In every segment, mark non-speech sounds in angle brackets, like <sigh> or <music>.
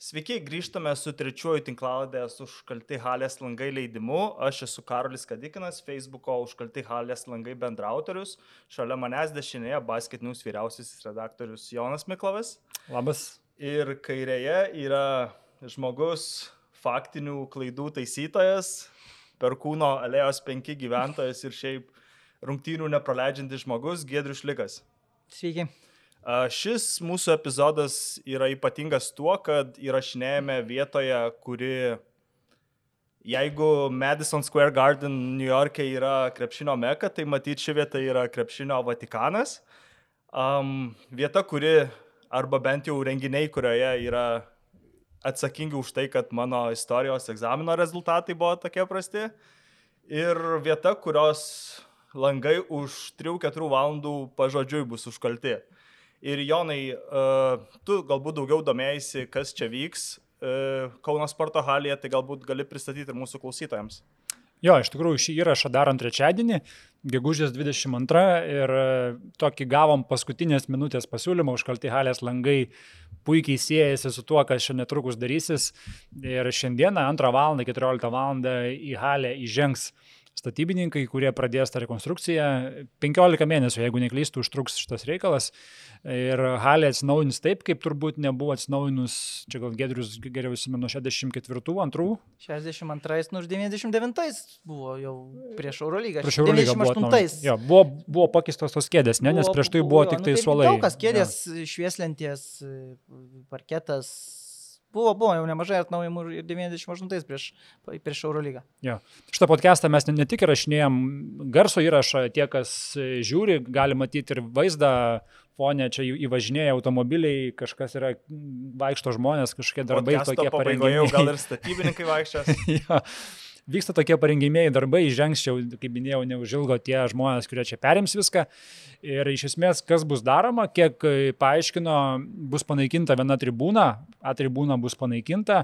Sveiki, grįžtame su trečiuoju tinklaladės užkalti halės langai leidimu. Aš esu Karolis Kadikinas, Facebook'o užkalti halės langai bendrautorius. Šalia manęs dešinėje Basket News vyriausiasis redaktorius Jonas Miklovas. Labas. Ir kairėje yra žmogus faktinių klaidų taisytojas, perkūno alėjos penki gyventojas ir šiaip rungtynių nepraleidžiantis žmogus Gedrius Likas. Sveiki. Šis mūsų epizodas yra ypatingas tuo, kad įrašinėjame vietoje, kuri, jeigu Madison Square Garden New York'e yra krepšinio meka, tai matyti ši vieta yra krepšinio Vatikanas. Um, vieta, kuri, arba bent jau renginiai, kurioje yra atsakingi už tai, kad mano istorijos egzamino rezultatai buvo tokie prasti. Ir vieta, kurios langai už 3-4 valandų pažodžiui bus užkalti. Ir Jonai, uh, tu galbūt daugiau domėjai, kas čia vyks uh, Kauno sporto halėje, tai galbūt gali pristatyti ir mūsų klausytojams. Jo, iš tikrųjų šį įrašą darom trečiadienį, gegužės 22 ir e, tokį gavom paskutinės minutės pasiūlymą, užkalti halės langai puikiai siejasi su tuo, kas šiandien netrukus darysis. Ir šiandieną 2 val. 14 val. į halę įžengs uh, statybininkai, kurie pradės tą rekonstrukciją. 15 mėnesių, jeigu neklystų, užtruks šitas reikalas. Ir halė atsinaujins taip, kaip turbūt nebuvo atsinaujinus, čia gal Gedrius geriau įsimenu, 64, 2. 62, nu 99 buvo jau prieš Eurolygą. Prieš Eurolygą 98. Jo, buvo, buvo pakeistos tos kėdės, ne, nes buvo, prieš tai buvo, buvo tik tai nu, suolai. Daug kas kėdės, ja. švieslenties, parketas, Buvo, buvo jau nemažai atnaujimų ir 98 prieš, prieš Eurolygą. Jo. Šitą podcastą mes ne, tik įrašinėjom garso įrašą, tie, kas žiūri, gali matyti ir vaizdą fone, čia įvažinėja automobiliai, kažkas yra, vaikšto žmonės, kažkokie darbai tokie pareigoje. Gal ir statybininkai vaikščios. <laughs> ja vyksta tokie parengimieji darbai, žengščiau, kaip minėjau, neužilgo tie žmonės, kurie čia perims viską. Ir iš esmės, kas bus daroma, kiek paaiškino, bus panaikinta viena tribūna, A tribūna bus panaikinta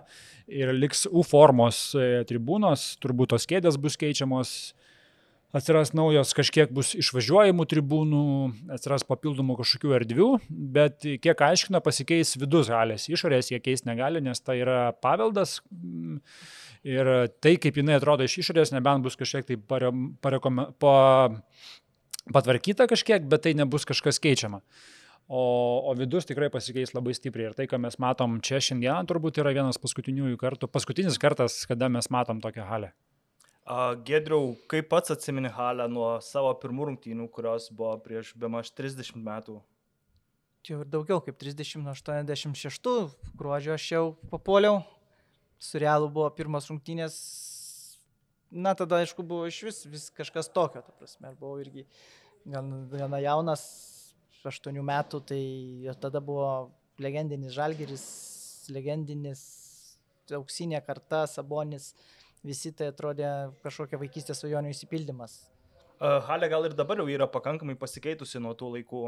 ir liks U formos e, tribūnos, turbūt tos kėdės bus keičiamos atsiras naujos kažkiek bus išvažiuojamų tribūnų, atsiras papildomų kažkokių erdvių, bet kiek aiškina, pasikeis vidus halės, išorės jie keis negali, nes tai yra paveldas. Ir tai, kaip jinai atrodo iš išorės, nebent bus kažkiek tai pare, parekome, pa, patvarkyta kažkiek, bet tai nebus kažkas keičiama. O, o vidus tikrai pasikeis labai stipriai. Ir tai, ką mes matom čia šiandieną, turbūt yra vienas paskutiniųjų kartų, paskutinis kartas, kada mes matom tokią halę. Gedriau, kaip pats atsimeni halę nuo savo pirmų rungtynių, kurios buvo prieš be maž 30 metų? Čia ir daugiau kaip 30, 86 gruodžio aš jau papuoliau su Realu buvo pirmas rungtynės, na tada aišku buvo iš vis, vis kažkas tokio, ta prasme, aš buvau irgi gana jaunas, 8 metų, tai tada buvo legendinis Žalgeris, legendinis auksinė karta, Sabonis, visi tai atrodė kažkokia vaikystės svajonių įsipildymas. Halė gal ir dabar jau yra pakankamai pasikeitusi nuo tų laikų.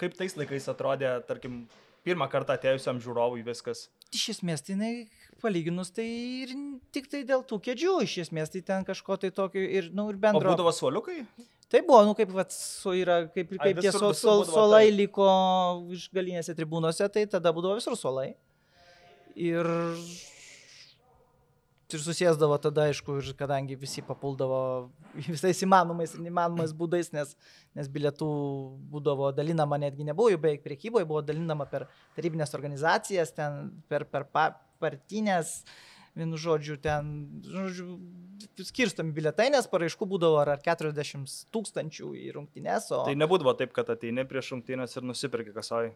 Kaip tais laikais atrodė, tarkim, pirmą kartą atėjusiam žiūrovui viskas? Iš esmės, tai jinai palyginus tai ir tik tai dėl tų kėdžių, iš esmės tai ten kažko tai tokio ir, nu, ir bendro. O būdavo suoliukai? Tai buvo, nu, kaip, vat, su yra, kaip, kaip Ai, visur, tie suolai sol, solai tai. liko iš galinėse tribūnose, tai tada būdavo visur suolai. Ir, ir susėsdavo tada, aišku, ir kadangi visi papuldavo <laughs> visais įmanomais ir neįmanomais būdais, nes, nes bilietų būdavo dalinama, netgi nebuvo jų beveik priekyboje, buvo dalinama per tarybinės organizacijas, ten per, per, partinės, vienu žodžiu, ten, žodžiu, skirstomi biletai, nes paraiškų būdavo ar 40 tūkstančių į rungtynes. O... Tai nebūdavo taip, kad ateini prieš rungtynės ir nusipirki kasai.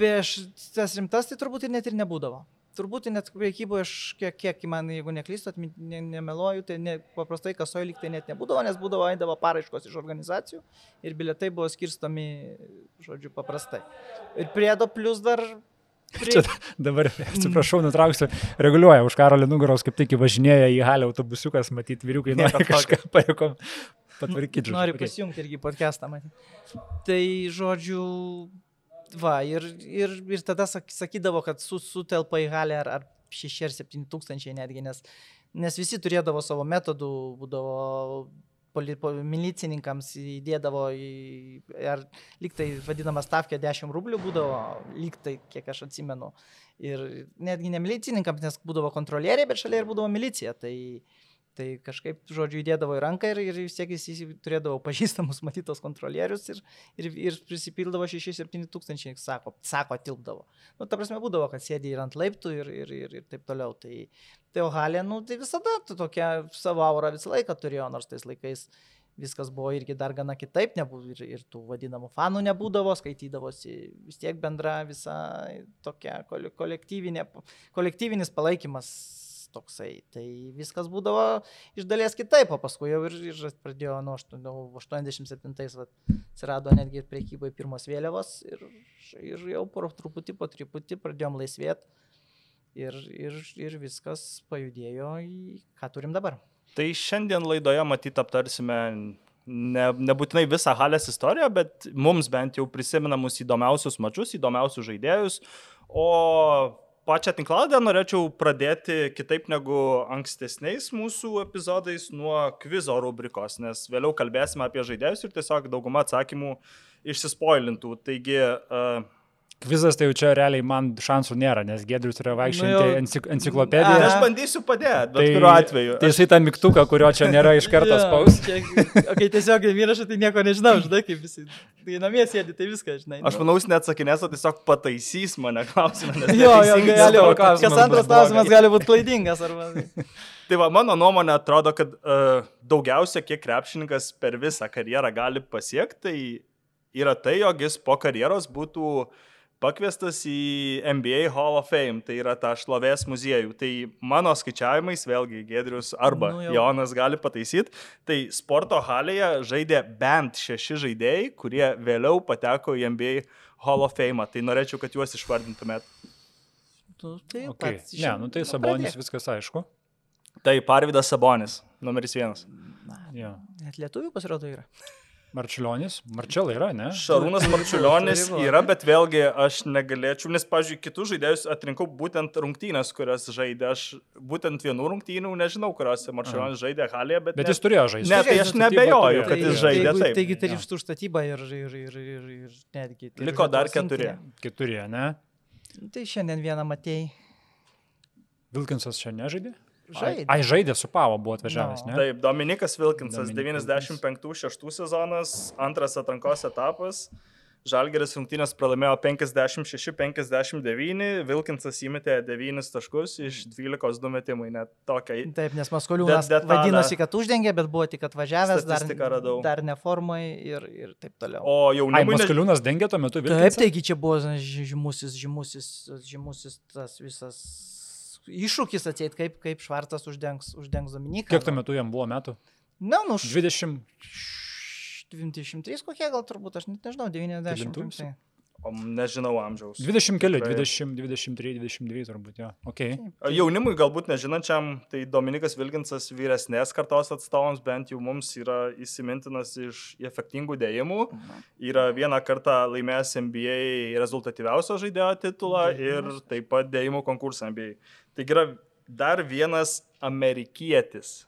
Prieš tas rimtas tai turbūt ir net ir nebūdavo. Turbūt net priekyboje aš kiek, kiek man, jeigu neklystu, ne, nemeluoju, tai ne, paprastai kasoje lyg tai net nebūdavo, nes būdavo eidavo paraiškos iš organizacijų ir biletai buvo skirstomi, žodžiu, paprastai. Ir priedo plus dar Čia dabar, atsiprašau, nutrauksiu, reguliuoja už karolį nugaros, kaip tik įvažinėja į halę autobusiukas, matyti, vyriukai nori kažką parekom patvarkyti. Nori okay. pasijungti irgi podcastą, matyti. Tai, žodžiu, va, ir, ir, ir tada sakydavo, kad su, sutelpa į halę ar, ar 6 ar 7 tūkstančiai netgi, nes, nes visi turėdavo savo metodų, būdavo poli, po, milicininkams įdėdavo į, ar lyg tai vadinama stavkė 10 rublių būdavo, lyg tai, kiek aš atsimenu. Ir netgi ne milicininkams, nes būdavo kontrolieriai, bet šalia ir būdavo milicija. Tai, Tai kažkaip, žodžiu, įdėdavo į ranką ir, ir vis tiek jis turėdavo pažįstamus <laughs> matytos kontrolierius ir, ir, ir prisipildavo 6-7 tūkstančiai, sako, sako, tilpdavo. Nu, ta prasme, būdavo, kad sėdi ir ant laiptų ir, ir, ir, ir taip toliau. Tai, tai Ohalė, nu, tai visada tokia savo aurą visą laiką turėjo, nors tais laikais viskas buvo irgi dar gana kitaip, nebuvo, ir, ir tų vadinamų fanų nebūdavo, skaitydavosi vis tiek bendra visa tokia kolektyvinė, kolektyvinis palaikymas toksai. Tai viskas būdavo iš dalies kitaip, o paskui jau ir, ir pradėjo nuo 87-ais atsirado netgi priekybai pirmos vėliavos ir, ir jau po truputį, po truputį pradėjom laisvėti ir, ir, ir viskas pajudėjo į ką turim dabar. Tai šiandien laidoje matyt aptarsime ne, nebūtinai visą halės istoriją, bet mums bent jau prisimenamus įdomiausius mačius, įdomiausius žaidėjus, o pačią tinklaladę norėčiau pradėti kitaip negu ankstesniais mūsų epizodais nuo kvizo rubrikos, nes vėliau kalbėsime apie žaidėjus ir tiesiog dauguma atsakymų išsispoilintų. Taigi, uh, Kvizas tai jau čia realiai man šansų nėra, nes Gedrius yra vaikščianti nu encik enciklopedija. Aš bandysiu padėti, bet tai, kuriuo atveju. Tai jisai tą mygtuką, kurio čia nėra iš karto <laughs> spaus. okay, tiesiog įrašą tai nieko nežinau, žinai, kaip visi. Tai namie sėdi, tai viską, žinai. Aš manau, jis neatsakinės, o tiesiog pataisys mane klausimą. Jo, jo, gali, kas antras klausimas gali būti klaidingas. Arba... <laughs> Tai va, mano nuomonė atrodo, kad uh, daugiausia, kiek krepšininkas per visą karjerą gali pasiekti, tai yra tai, jog jis po karjeros būtų uh, pakviestas į NBA Hall of Fame, tai yra ta šlovės muziejų. Tai mano skaičiavimais, vėlgi Gedrius arba nu, jau. Jonas gali pataisyti, tai sporto halėje žaidė bent šeši žaidėjai, kurie vėliau pateko į NBA Hall of Fame. Tai norėčiau, kad juos išvardintumėt. Tu, tai okay. Ne, nu tai Sabonis viskas aišku. Tai Parvidas Sabonis, numeris vienas. Na, ja. Net lietuvių pasirodo yra. Marčiulionis, Marčelai yra, ne? Šarūnas Marčiulionis yra, bet vėlgi aš negalėčiau, nes, pažiūrėjau, kitus žaidėjus atrinkau būtent rungtynės, kurias žaidė. Aš būtent vienų rungtynių nežinau, kuriuose Marčiulionis žaidė halėje, bet... Bet ne, jis turėjo žaisti. Ne, tai aš nebejoju, kad jis žaidė taip. Taigi tai iš tų statybą ir, ir, ir, ir, ir netgi... Liko dar keturi. Keturi, ne? Tai šiandien vieną matėjai. Vilkinsas čia nežaidė? Žaidė. Ai, žaidė su Pavo buvo atvažiavęs, no. ne? Taip, Dominikas Vilkinsas, 95-6 sezonas, antras atrankos etapas. Žalgeris rungtynės pralaimėjo 56-59, Vilkinsas įmetė 9 taškus iš 12 dumetimų, net tokia. Taip, nes Maskoliūnas vadinosi, kad uždengė, bet buvo tik atvažiavęs, dar, radau. dar neformai ir, ir taip toliau. O jaunimui... Maskoliūnas dengė tuo metu Vilkinsą? Taip, taigi čia buvo žymusis, žymusis, žymusis tas visas iššūkis atseit, kaip, kaip Švartas uždengs, uždengs Dominiką. Kiek tuo metu jam buvo metų? Na, nu, 20. 23 kokie gal turbūt, aš net nežinau, 90. O nežinau amžiaus. 20 keli, 20, 23, 22 turbūt, jo. Okay. Jaunimui galbūt nežinančiam, tai Dominikas Vilginsas vyresnės kartos atstovams bent jau mums yra įsimintinas iš efektingų dėjimų. Mhm. Yra vieną kartą laimėjęs NBA rezultatyviausio žaidėjo titulą ir taip pat dėjimų konkursą NBA. Taigi yra dar vienas amerikietis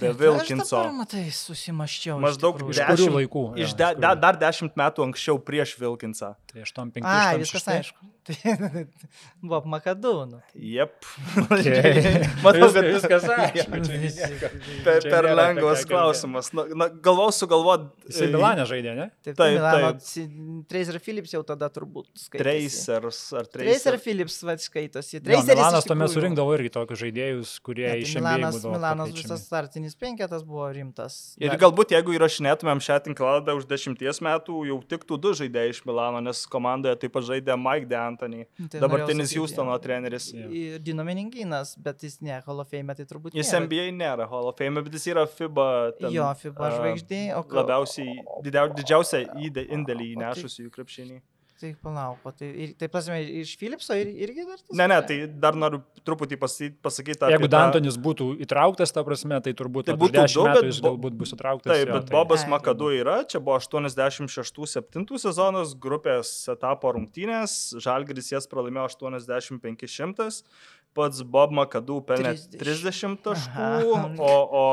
Be Vilkinso. Aš matai, susimaščiau. Maždaug iš dešimt laikų. Iš de, de, dar dešimt metų anksčiau prieš Vilkinsą. Tai 85. A, viskas aišku. <laughs> Tai buvo Makadu. Nu. Jep. Okay. <laughs> Matau, kad viskas aišku. <laughs> per, per lengvas klausimas. Na, na, galvau sugalvot. Jis į Milanę žaidė, ne? Taip, taip. Milano, Tracer Philips jau tada turbūt skaitė. Tracers ar Tracer. Tracer Philips skaitosi. Traceris. Milanas tuomet surinkdavo irgi tokius žaidėjus, kurie tai iš Milanas, Milanas visas startinis penketas buvo rimtas. Ir galbūt jeigu įrašinėtumėm šią tinkladą už dešimties metų, jau tiktų du žaidėjai iš Milano, nes komandoje taip pat žaidė Mike D'Antoni, tai dabartinis Houstono treneris. Yeah. Dino Meninginas, bet jis ne Hall of Fame, tai turbūt. Jis nėra. NBA nėra Hall of Fame, bet jis yra FIBA. Ten, jo, FIBA žvaigždė. O labiausiai, didžiausią indėlį įnešusių į krepšinį. Tai palauk, tai, ir, tai pasime, iš Philipso ir, irgi dar tas? Ne, ne, tai dar noriu truputį pasakyti. apie Jeigu tą- Dantonis būtų įtrauktas, ta prasme, tai turbūt Tai tai būtų būtų 10 du, metų bet jis galbūt bus įtrauktas. Taip, jo, bet tai- Bobas Ai, Makadu yra, čia buvo 86-7 sezonas, grupės etapo rungtynės, Žalgiris jas pralaimėjo 85-100, pats Bob Makadu pelnė 30. 30 taškų, Aha. o, o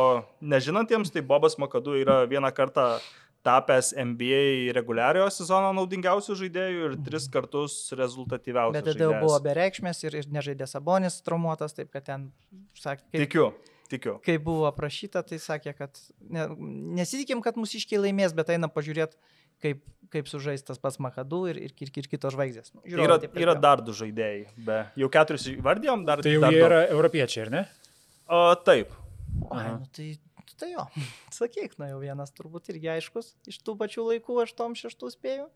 nežinantiems, tai Bobas Makadu yra vieną kartą tapęs NBA reguliariojo sezono naudingiausių žaidėjų ir tris kartus rezultatyviausių. Bet tada jau buvo bereikšmės ir, ir nežaidė Sabonis traumuotas, taip kad ten, sakė, kaip, Tikiu, tikiu. kai buvo aprašyta, tai sakė, kad ne, nesitikim, kad mūsiškiai laimės, bet einam pažiūrėti, kaip, kaip sužaistas pats Makadu ir, ir, ir, ir kitos žvaigždės. Nu, žiūrovai Yra, taip yra dar du žaidėjai, be jau keturis įvardėjom, dar Tai jau dar jie du. yra europiečiai, ar ne? O, taip, Ai, nu, tai, tai jo, <laughs> sakyk, na jau vienas turbūt irgi aiškus, iš tų pačių laikų aš tom šeštų spėjau.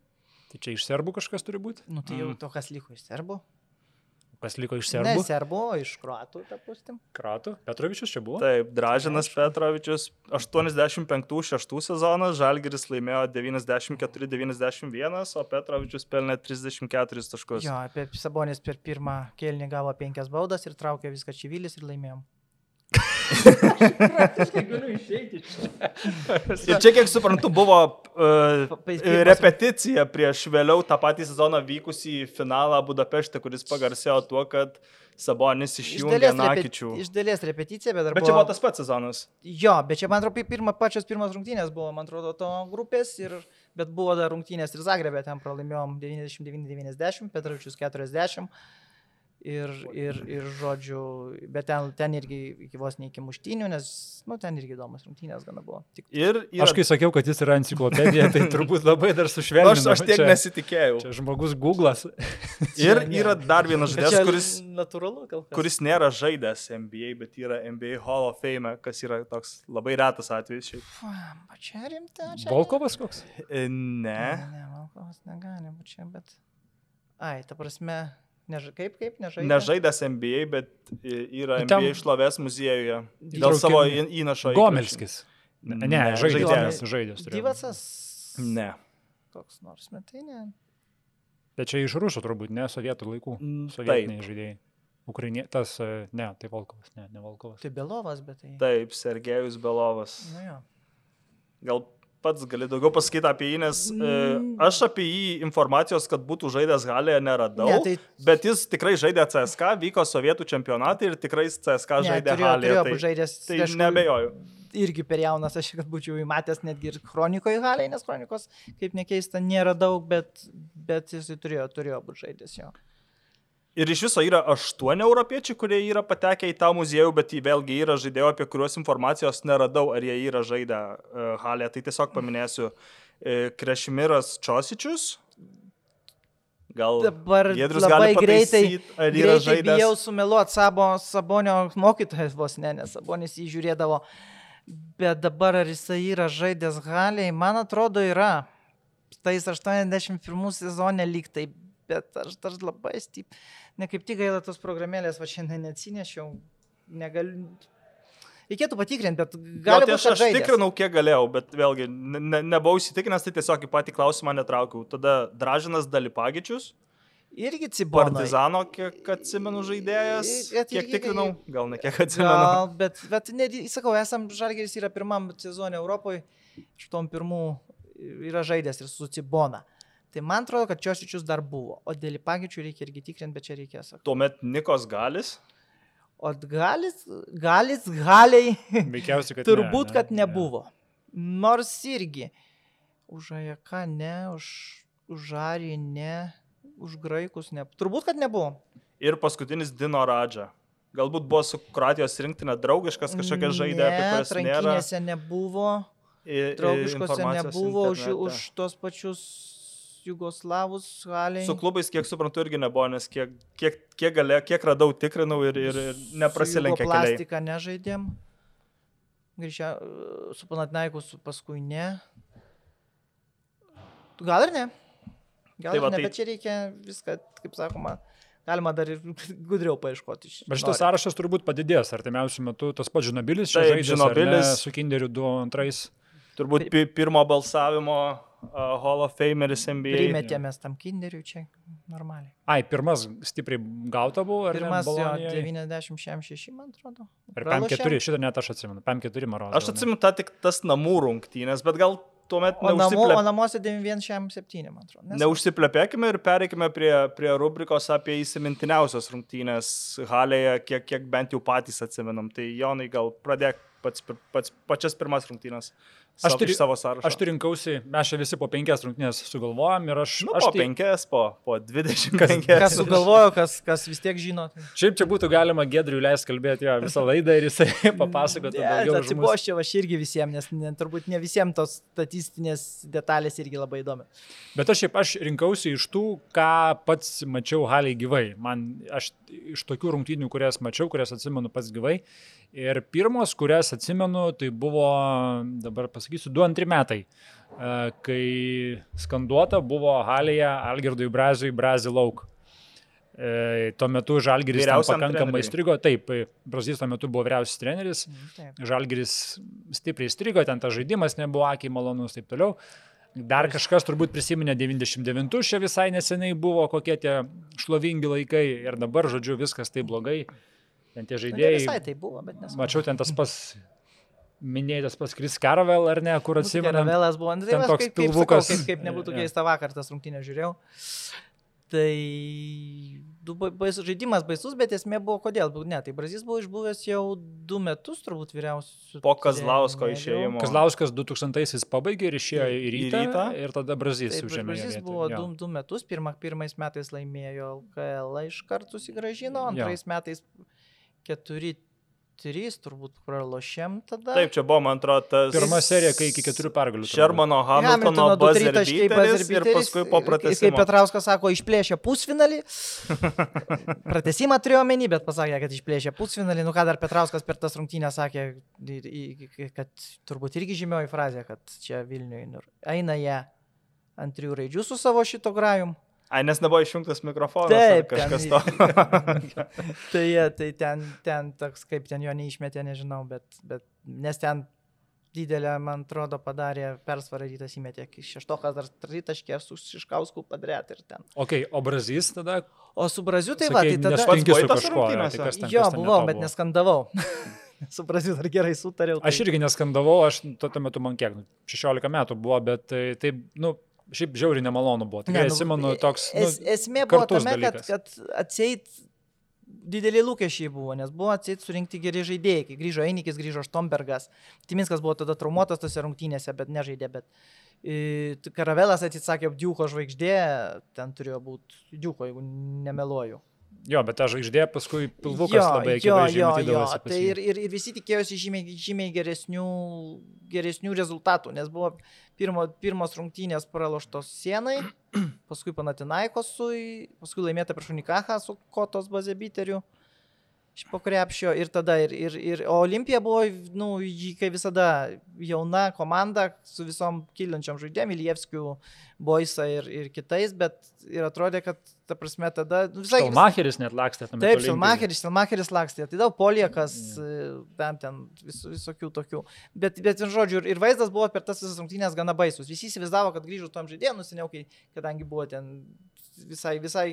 Tai čia iš serbų kažkas turi būti? Nu tai jau Mm. to, kas liko iš serbų. Kas liko iš Ne serbų? serbų, o iš kruatų, ta pustim. Kratų. Petrovičius čia buvo? Taip, Dražinas Petrovičius 85-6 sezonas, Žalgiris laimėjo 94-91, o Petrovičius pelnė 34 taškus. Jo, apie Sabonis per pirmą kėlinį gavo penkias baudas ir traukė viską Čivilis ir laimėjom. Ir čia, kiek suprantu, buvo uh, repeticija prieš vėliau tą patį sezoną vykusį finalą Budapešte, kuris pagarsėjo tuo, kad Sabonis išjungė Nakičių. iš dalies repeticija, bet dar Bet čia buvo tas pats sezonas. Jo, bet čia, man atrodo, pirma, pačios pirmas rungtynės buvo, man atrodo, to grupės, ir, bet buvo dar rungtynės ir Zagrebė, ten pralaimėjom 99-90, Petravičius 40. Ir, ir, ir žodžiu, bet ten, ten irgi vos ne iki muštinių, nes, nu, ten irgi įdomus rungtynės gana buvo. Tik, Ir yra... Aš kai sakiau, kad jis yra enciklopedija, tai <laughs> turbūt labai dar sušvelnino. aš, aš tiek čia, nesitikėjau. Čia žmogus Google'as. <laughs> Ir ne. yra dar vienas žaidėjas, kuris, Natūralu, gal kas. kuris nėra žaidęs NBA, bet yra NBA Hall of Fame, kas yra toks labai retas atvejis. šiaip. Va, čia rimta, čia. Volkovas koks? E, Ne. Ne, ne, Volkovas negali būti čia, bet. Ai, ta prasme, neža, kaip, kaip, nežaidė. Nežaidęs NBA, bet i- yra Nu, ten- NBA šlovės muziejuje. Dėl Įtraukiami- savo įnašo. Gomelskis. Ne, ne žaidėjas. žaidėjas. Divasas. Ne. Koks nors metinė. Bet čia iš rusų turbūt, ne sovietų laikų. Mm, Sovietiniai žaidėjai. Ukrainie, tas, e, ne, tai Volkovas, ne, ne Volkovas. Tai Belovas, bet tai. Taip, Sergejus Belovas. Nu jo. Gal pats gali daugiau pasakyti apie jį, nes e, Mm. aš apie jį informacijos, kad būtų žaidęs galėje neradau. Ne, tai- Bet jis tikrai žaidė CSK, vyko sovietų čempionatai ir tikrai CSK Ne, žaidė halėje. būt žaidęs. Tai, tai aišku, nebejoju. Irgi per jaunas, aš kad būčiau įmatęs netgi ir kronikoje haliai, nes kronikos, kaip nekeista, nėra daug, bet, bet jis turėjo, turėjo būti žaidęs jo. Ir iš viso yra aštuoni europiečiai, kurie yra patekę į tą muziejų, bet vėlgi yra žaidėjų, apie kuriuos informacijos neradau, ar jie yra žaidę uh, halėje. Tai tiesiog paminėsiu uh, Krešimiras Čosičius. Gal Dabar Giedrius labai greitai, ar yra greitai žaidęs. bijau sumeluoti sabo, Sabonio mokytojas vos ne, nes Sabonis jį žiūrėdavo. Bet dabar ar jisai yra žaidęs galiai, man atrodo yra. Tais 81 sezonė lyg tai, bet aš dar labai stip. Ne kaip tik gaila tos programėlės, va šiandien neatsinešiau. Negaliu. Reikėtų patikrinti, bet Gal tai aš, aš tikrinau, kiek galėjau, bet vėlgi ne, ne, nebuvau įsitikinęs, tai tiesiog į patį klausimą netraukiau. Tada Dražinas Dalipagičius, Irgi cibonai. Partizano, kiek atsimenu žaidėjas, Bet kiek tikrinau, gal ne kiek atsimenu. Gal, bet, bet net, sakau, esam Žalgeris yra pirmam sezonė Europoje, iš tom pirmų yra žaidęs ir su Cibona. Tai man atrodo, kad Čiosičius dar buvo, o dėl Pagičių reikia irgi tikrinti, bet čia reikės. Tuomet Nikos Galis. O galis, galis, galiai, <laughs> Veikiausiai, kad turbūt, ne, kad nebuvo. Nors irgi. Už Ajaką ne, už, už Arį ne, už Graikus ne. Turbūt, kad nebuvo. Ir paskutinis Dino Radža. Galbūt buvo su Kroatijos rinktinė draugiškas kažkokia žaidė, apie Ne, kurias nėra. rankinėse nebuvo. draugiškose nebuvo už, internete. už tos pačius Jugoslavus haliai. Su klubais, kiek suprantu, irgi nebuvo, nes kiek, kiek, kiek, galė, kiek radau, tikrinau ir, ir, ir neprasilenkė keliai. Plastiką nežaidėm. Grįžę su Panatnaikus, paskui ne. Gal ir ne. Gal Tai va, ir ne, tai- bet čia reikia viską, kaip sakoma, galima dar ir gudriau paieškoti. Bet šitas sąrašas turbūt padidės artimiausiu metu. Tas pats Žinobilis čia Taip, žaidžia Žinobilis. su Kinderiu 2-2. Turbūt pi, pirmo balsavimo uh, Hall of Fameris NBA. Primetėmės tam kinderiui čia normaliai. Ai, pirmas stipriai gauta buvo, ar Pirmas ne? Bolonijoj? 96, man atrodo. Ar Pralošėm. PM4, šitą net aš atsimenu, PM4 maros. Aš atsimenu tą tik tas namų rungtynės, bet gal tuomet O, namo, o neužsiplė... namuose 9167, man atrodo. Nes- neužsiplėpėkime ir pereikime prie, prie rubrikos apie įsimintiniausias rungtynės Halėje, kiek, kiek bent jau patys atsimenam. Tai Jonai, gal pradėk pats, pats, pačias pirmas rungtynės. Aš iš savo sąrašo. Aš turiu rinkausi, mes čia visi po penkias rungtynės sugalvojom ir aš... Nu, aš po penkias, po, po 25. Kas sugalvojo, kas, kas vis tiek žino. Tai... Šiaip čia būtų galima Gedriui leisti kalbėti jo visą laidą ir jisai <laughs> papasakotų Ne, daugiau. už mus. atsiboščiau aš irgi visiems, nes ne, turbūt ne visiems tos statistinės detalės irgi labai įdomi. Bet aš šiaip aš rinkausi iš tų, ką pats mačiau haliai gyvai. Man aš iš tokių rungtynių, kurias mačiau, kurias atsimenu pats gyvai. Ir pirmos, kurias atsimenu, tai buvo, dabar pasakysiu, 2-2 metai, e, kai skanduota buvo halėje Algirdui Brazui Brazil Lauk. E, Tuo metu Žalgiris pakankamai treneriui. strigo, taip, Brazys tuo metu buvo vyriausias treneris, Taip. Žalgiris stipriai strigo, ten tas žaidimas nebuvo akiai malonus ir taip toliau. Dar kažkas turbūt prisiminė 99, čia visai neseniai buvo kokie tie šlovingi laikai ir dabar, žodžiu, viskas taip blogai. Ten tie Nu, žaidėjai. Visai tai buvo, bet nes. Mačiau ten tas pas, minėtas pas Kris Karavel, ar ne, kur atsimenu. Ravelas buvo, nu, tai ten toks kaip, kaip, sakau, pilvukas. kaip, kaip nebūtų Jo. keista vakar tas rungtynės žiūrėjau. Tai baisus žaidimas baisus, bet esmė buvo kodėl. Ne, tai Brazys buvo išbuvęs jau du metus turbūt vyriausių. Po Kazlausko išėjimo. Kazlauskas 2000-aisiais pabaigė ir išėjo į Į rytą, Rytą. ir tada Brazys užėmė. jo Brazys buvo Jo. du, du metus, pirma, pirmais metais laimėjo LKL iš karto susigražino, Jo. antrais metais keturi, trys turbūt pralošėm tada. Taip, čia buvo, man atrodo, tas... Pirma serija, kai iki keturių pergalių. Shermano Hamiltono tritaškiai, beateris buzzer ir paskui po Kaip pratesimo. Petrauskas sako, išplėšė pusfinalį. <laughs> Pratesimą turėjo menį, bet pasakė, kad išplėšė pusfinalį. Nu ką dar Petrauskas per tas rungtynės sakė, kad turbūt irgi žymioji frazė, kad čia Vilniui nu, eina jie ant trijų raidžių su savo šito grajum. Ai, nes nebuvo išjungtas mikrofonas. Taip, ar kažkas ten- to. <laughs> Tai, tai ten, ten toks, kaip ten jo neišmetė, nežinau, bet, bet nes ten didelę, man atrodo, padarė persvarą rytas įmetė. Šeštokas dar tritaškė su Šiškausku padarė ir ten. Ok, o Brazys tada... O su Braziu tai va, sakei, tai tada... tose kažkuo, jo, rungtynėse? tai ten- Jo, buvau, bet neskandavau. <laughs> su Braziu dar gerai sutariau. tai- Aš irgi neskandavau, aš tuo metu man kiek, nu, 16 metų buvo, bet tai, taip, nu, šiaip žiauriai nemalonu buvo. Tikrai Ne, nu, atsimenu toks... Nu, Es, esmė buvo tame, kad, dalykas. kad atseit dideliai lūkesčiai buvo, nes buvo atseit surinkti geri žaidėjai. Kai grįžo Einikis, grįžo Štombergas. Timinskas buvo tada traumuotas tose rungtynėse, bet nežaidė. Bet e, Karavelas atsisakė Džiuko žvaigždė, ten turėjo būti Džiuko, jeigu nemeluoju. Jo, bet ta žvaigždė paskui pilvukas labai akivaizdžiai matydavosi. pas Tai ir, ir, ir visi tikėjosi žymiai, žymiai geresnių, geresnių rezultatų, nes buvo pirmo, pirmos rungtynės praloštos sienai, <clears throat> paskui Panatinaikosui, paskui laimėta prieš Unikachą su Kotos bazebiteriu iš po krepšio ir tada ir, ir, ir o Olimpija buvo, nu, kaip visada jauna komanda su visom kylančiam žaidėjim, Ilievskiu, Boisa ir, ir kitais, bet ir atrodė, kad, ta prasme, tada nu, visai... Stalmacheris net lakstė tame. Taip, Olimpijoj. Silmacheris, Silmacheris lakstė, tai daug poliekas, ten, ten vis, visokių tokių. Bet, bet ir žodžiu, ir, ir vaizdas buvo per tas visas rungtynės gana baisus. Visi įsivaizdavo, kad grįžo tom žaidėjom, nusiniau, kai, kadangi buvo ten visai, visai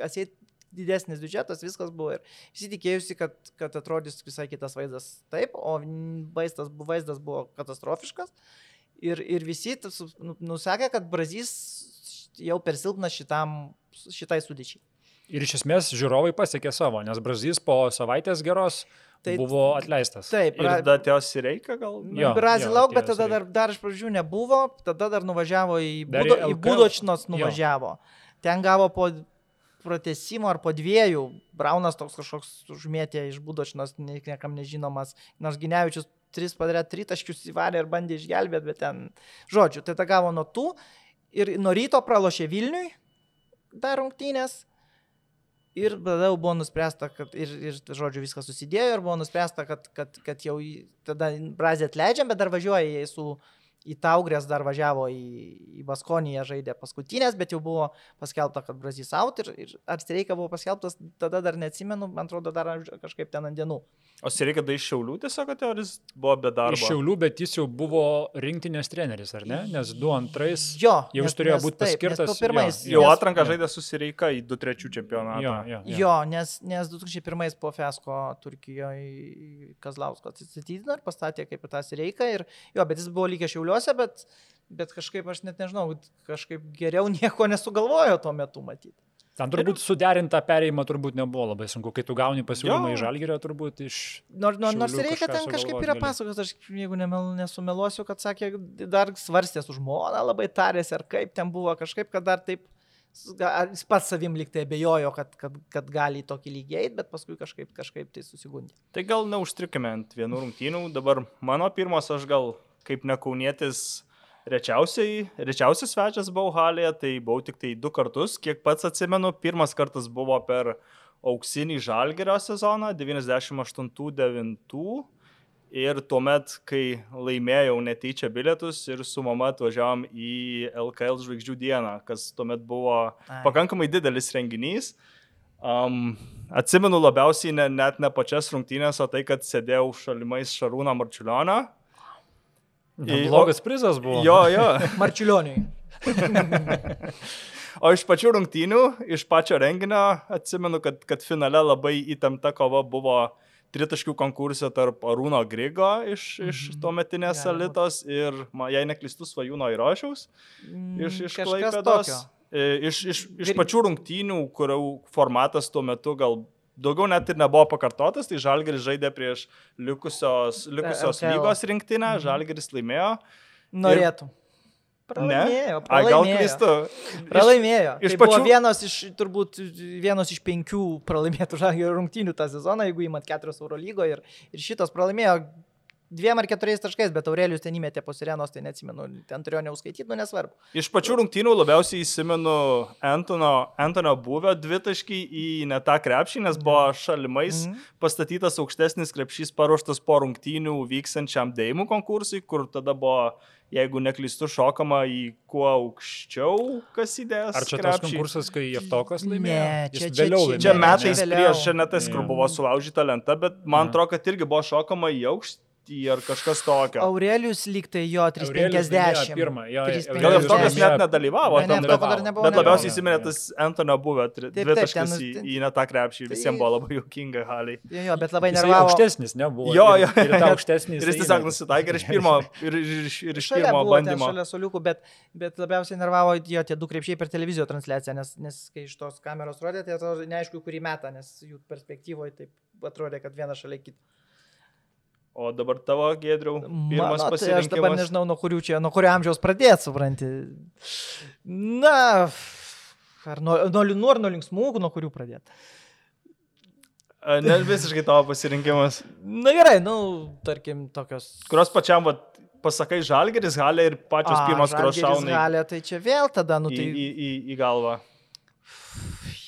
atseit didesnis biudžetas, viskas buvo. Ir visi tikėjusi, kad, kad atrodys visai kitas vaizdas taip, o vaizdas, vaizdas buvo katastrofiškas. Ir, ir visi nu- nusakė, kad Brazys jau per silpnas šitam, šitai sudėčiai. Ir iš esmės žiūrovai pasiekė savo, nes Brazys po savaitės geros Tai- buvo atleistas. Taip, Ir Bra- tada atėjo reikia gal? Jo, Brazil jo, lauk, bet tada dar, dar iš pradžių nebuvo, tada dar nuvažiavo į, Budo, į. Budočnos Jo. nuvažiavo. Ten gavo po pratesimo ar po dviejų. Braunas toks kažkoks užmėtė iš Budočnos, nie- niekam nežinomas. Nors Ginevičius tris padarė tritaškius įvarė ir bandė išgelbėti, bet ten, žodžiu, tai ta gavo nuo tų ir nuo ryto pralošė Vilniui dar rungtynės. Ir tada jau buvo nuspręsta, kad ir, ir žodžiu, viskas susidėjo ir buvo nuspręsta, kad, kad, kad jau tada Brazį atleidžiam, bet dar važiuoja jie su į Taugrės dar važiavo į, į Baskoniją, žaidė paskutinės, bet jau buvo paskelbta, kad Brazys out ir, ir ar Streika buvo paskelbtas, tada dar neatsimenu, man atrodo, dar kažkaip ten ant dienų. O Sereika tai iš Šiaulių tiesiog, kad jis buvo be darbo. Iš Šiaulių, bet jis jau buvo rinktinės treneris, ar ne? Nes du antrais Jo, jau jis turėjo nes būti taip, paskirtas. pirmais- jo, Jau Nes- atranką jo. žaidė su Sereika į 2-3 čempionatą. Jo, jo, jo. Jo, nes, nes 2001 po Fesko Turkijoje Kazlausko atsistatydino ir pastatė kaip ir tas reiką. Ir, jo, bet jis buvo lygęs šiauliuose, bet, bet kažkaip aš net nežinau, kažkaip geriau <laughs> nieko nesugalvojo tuo metu matyti. Ten turbūt suderinta perėjimą turbūt nebuvo labai sunku, kai tu gauni pasiūlymą Jo. iš Žalgirio, turbūt iš... Nors, nors, reikia ten kažkaip yra pasakos, aš jeigu nemel, nesumeluosiu, kad sakė, dar svarstė su žmona, labai tarėsi, ar kaip ten buvo, kažkaip, kad dar taip, jis pats savim liktai abejojo, kad, kad, kad gali į tokį lygį eiti, bet paskui kažkaip, kažkaip tai susigundė. Tai gal neužstrikime ant vienų rungtynių. Dabar mano pirmas, aš gal kaip nekaunietis rečiausiai, rečiausias svečias buvau halėje, tai buvau tik tai du kartus. Kiek pats atsimenu, pirmas kartas buvo per auksinį žalgerio sezoną 98-9. Ir tuomet, kai laimėjau netyčia bilietus ir su mama atvažiavom į LKL žvaigždžių dieną, kas tuomet buvo Ai. pakankamai didelis renginys. Um, atsimenu labiausiai ne, net ne pačias rungtynės, o tai, kad sėdėjau šalimais Šarūną Marčiulioną. Blogas prizas buvo. Jo, jo. <laughs> Marčiulioniui. <laughs> O iš pačių rungtynių, iš pačio renginio atsimenu, kad, kad finale labai įtempta kova buvo tritaškių konkursė tarp Arūno Grigo iš, iš Mhm. tuometinės Gali būt. Alitos ir, jei neklistų, Svajūno Įrošiaus. iš, iš Mm, Kažkas Klaipėdos. tokio. E, Iš, iš, iš pačių rungtynių, kurių formatas tuo metu gal daugiau net ir nebuvo pakartotas, tai Žalgeris žaidė prieš likusios, likusios LKL. lygos rinktinę, Mhm. Žalgeris laimėjo. Norėtų. Ne? Pralaimėjo. Ai, gal pralaimėjo. klystu. Iš- Pralaimėjo. iš Iš tai pačių... vienas iš, turbūt, vienas iš penkių pralaimėtų žalgių rungtynių tą sezoną, jeigu įmat keturios Euro lygo ir, ir šitas pralaimėjo dviem ar keturiais taškais, bet Aurelijus ten įmetė po sirenos, tai neatsimenu, ten turėjo neuskaityti, nu nesvarbu. Iš pačių rungtynių labiausiai įsimenu Antono, Antonio buvę dvitaškį į ne tą krepšį, nes buvo šalimais Mhm. pastatytas aukštesnis krepšys paruoštas po rungtynių vykstančiam dėjimų konkursui, kur tada buvo, jeigu neklystu, šokama į kuo aukščiau, kas įdės. Ar čia tas konkursas, kai Jeftokas laimėjo? Ne, Jis čia- čia- vėliau čia- Čia laimėjo, metais ne? prieš, čia ne tas, kur buvo sulaužyta lenta, bet man atrodo, kad irgi buvo šokama į aukštį ar kažkas tokio. Aurelijus lygtai jo Aurelijus 350. laimėjo pirmą, jo, 350. Gal ir laimėjo- net nedalyvavo, Ne, ne, dar nebuvo, bet labiausiai įsiminė tas Antonio buvę dvitaškas į, į ne tą krepšį, Tai- visiems buvo labai juokinga haliai. Jo, jo, bet labai nervavo. aukštesnis, nebuvo. Jo, ir- jo. Ir tą aukštesnį. Ir jis tiesiog nusitaikė ir iš pirmo, ir, ir, ir iš pirmo bandymo. šalia soliukų, bet, bet labiausiai nervavo jo tie du krepšiai per televizijos transliaciją, nes, nes kai iš tos kameros rodė, tai atrodo neaišku, kurį metą, nes jų perspektyvoje taip atrodė, kad vienas šalia kito. O dabar tavo gėdriau, pirmas Mano, tai aš dabar pasirinkimas. nežinau, nuo čia, nuo kurio amžiaus pradėti, supranti. Na, ar nuo, nuo liūnų, ar nuo linksmų, nuo kurių pradėti. Ne visiškai tavo pasirinkimas. Na gerai, nu, tarkim, tokios. Kurios pačiam, vat, pasakai, žalgeris, halė ir pačios A, pirmos, kurios šauna į, Galė, tai čia vėl tada, nu į, tai... į, į, į galvą.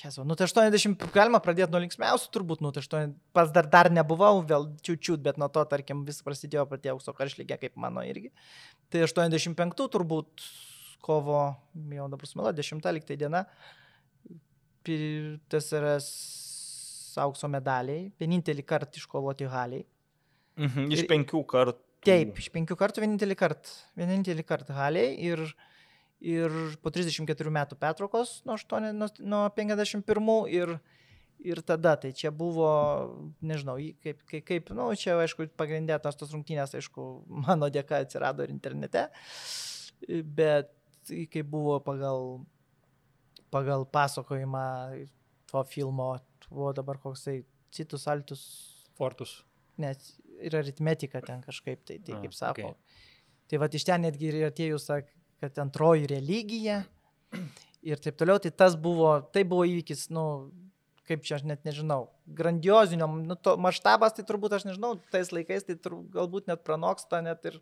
Jezu, nu tai 80, galima pradėti nuo linksmiausių turbūt, nu tai 8, pas dar, dar nebuvau, vėl čiūčiut, bet nuo to, tarkim, vis prasidėjo pati aukso karšlygė, kaip mano irgi. Tai 85 turbūt kovo, jau dabar sumelo, 10 liktai diena, pi- TSRS aukso medaliai, vienintelį kartą iškovoti haliai. Mhm, iš penkių kartų. Taip, iš penkių kartų vienintelį kartą. Vienintelį kartą haliai ir, ir po 34 metų petrokos nuo, 8, nuo, nuo 51 ir, ir tada, tai čia buvo, nežinau, kaip, kaip, kaip nu, čia aišku, pagrindė tos tos rungtynės, aišku, mano dėka atsirado ir internete, bet tai kaip buvo pagal, pagal pasakojimą to filmo, buvo dabar koksai citus altus Fortus. net ir aritmetika ten kažkaip tai, tai kaip sako. okei. Tai va iš ten netgi ir atėjus, sak- kad antroji religija ir taip toliau, tai tas buvo, tai buvo įvykis, nu, kaip čia aš net nežinau, grandiozinio, nu, to maštabas, tai turbūt aš nežinau, tais laikais tai tur, galbūt net pranoksta net ir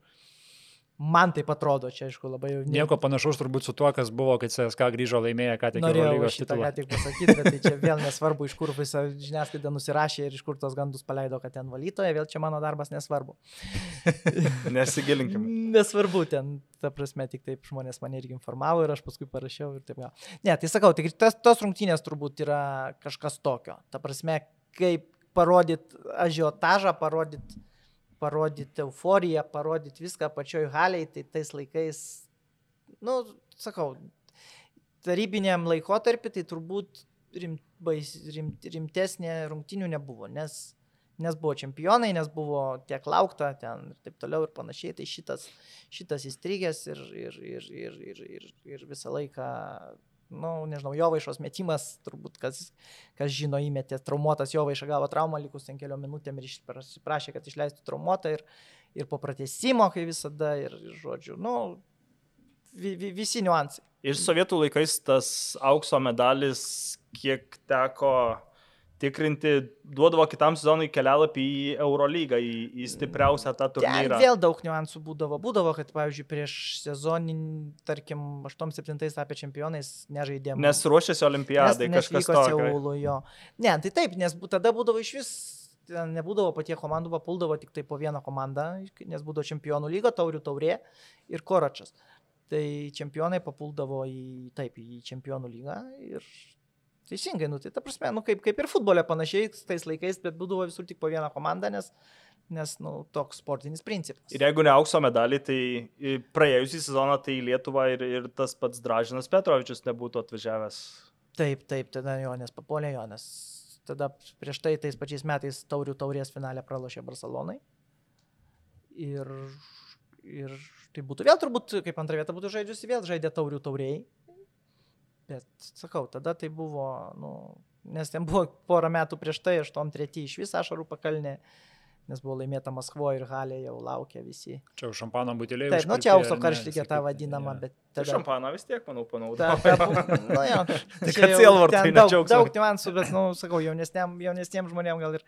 Man tai atrodo, čia aišku labai jau... Nieko panašaus turbūt su tuo, kas buvo, kai CSK grįžo laimėję, ką tik Norėjau Eurolygos šitą ką tik pasakyti, bet tai čia vėl nesvarbu, iš kur visa žiniasklaida nusirašė ir iš kur tos gandus paleido, kad ten valytoja, vėl čia mano darbas nesvarbu. <laughs> Nesigilinkim. Nesvarbu, ten, ta prasme, tik taip žmonės mane irgi informavo ir aš paskui parašiau ir taip gal. Ne, tai sakau, tik tas, tos rungtynės turbūt yra kažkas tokio. Ta prasme, kaip parodyti ažiotažą, parodyti parodyti euforiją, parodyti viską pačioj haliai, tai tais laikais, nu, sakau, tarybiniam laikotarpį tai turbūt rim, bais, rim, rimtesnė rungtinių nebuvo, nes, nes buvo čempionai, nes buvo tiek laukta ten ir taip toliau ir panašiai, tai šitas, šitas įstrigęs ir, ir, ir, ir, ir, ir, ir visą laiką nu, nežinau, Jovaišos metimas, turbūt kas, kas žino, įmetė traumuotas Jovaiša gavo traumą likus ten keliom minutėm ir prašė, kad išleistų traumuotą ir, ir po pratesimo, kai visada, ir, ir žodžiu, nu, vi, vi, visi niuansai. Ir sovietų laikais tas aukso medalis, kiek teko tikrinti, duodavo kitam sezonui kelialapį į Eurolygą, į, į stipriausią tą Ten turnyrą. vėl daug niuansų būdavo. Būdavo, kad, pavyzdžiui, prieš sezoninį, tarkim, 8-7 tapę čempionais nežaidėm. Nes ruošiasi olimpiadai, nes, kažkas tokio. Ne, tai taip, nes tada būdavo iš vis, ten nebūdavo patie komandų, papuldavo tik tai po vieną komandą, nes būdavo čempionų lyga, taurių taurė ir koračas. Tai čempionai papuldavo į, taip, į čempionų lygą ir teisingai, nu, tai ta prasme, nu, kaip, kaip ir futbole panašiai tais laikais, bet būdavo visur tik po vieną komandą, nes, nes nu, toks sportinis principas. Ir jeigu ne aukso medalį, tai praėjusį sezoną tai į Lietuvą ir, ir tas pats Dražinas Petrovičius nebūtų atvažiavęs. Taip, taip, tada Jonės papolė Jonės. Tada prieš tai tais pačiais metais taurių taurės finalę pralošė Barcelonai. Ir, ir tai būtų vėl turbūt, kaip antrą vietą būtų žaidžiusi, vėl žaidė taurių tauriai. Bet sakau, tada tai buvo, nu, nes ten buvo porą metų prieš tai, 8-3 iš vis ašarų pakalnė, nes buvo laimėta Maskvo ir Halė jau laukia visi. Čia jau šampano buteliai. Taip, nu čia aukso karštikė ta vadinama, bet Tai tada... šampaną vis tiek, manau, bu- <laughs> nu, jo, Tik čia ten ne daug, džiaugsmui. daug niuansų, bet, nu, sakau, jaunesniem, jaunesniem žmonėm gal ir,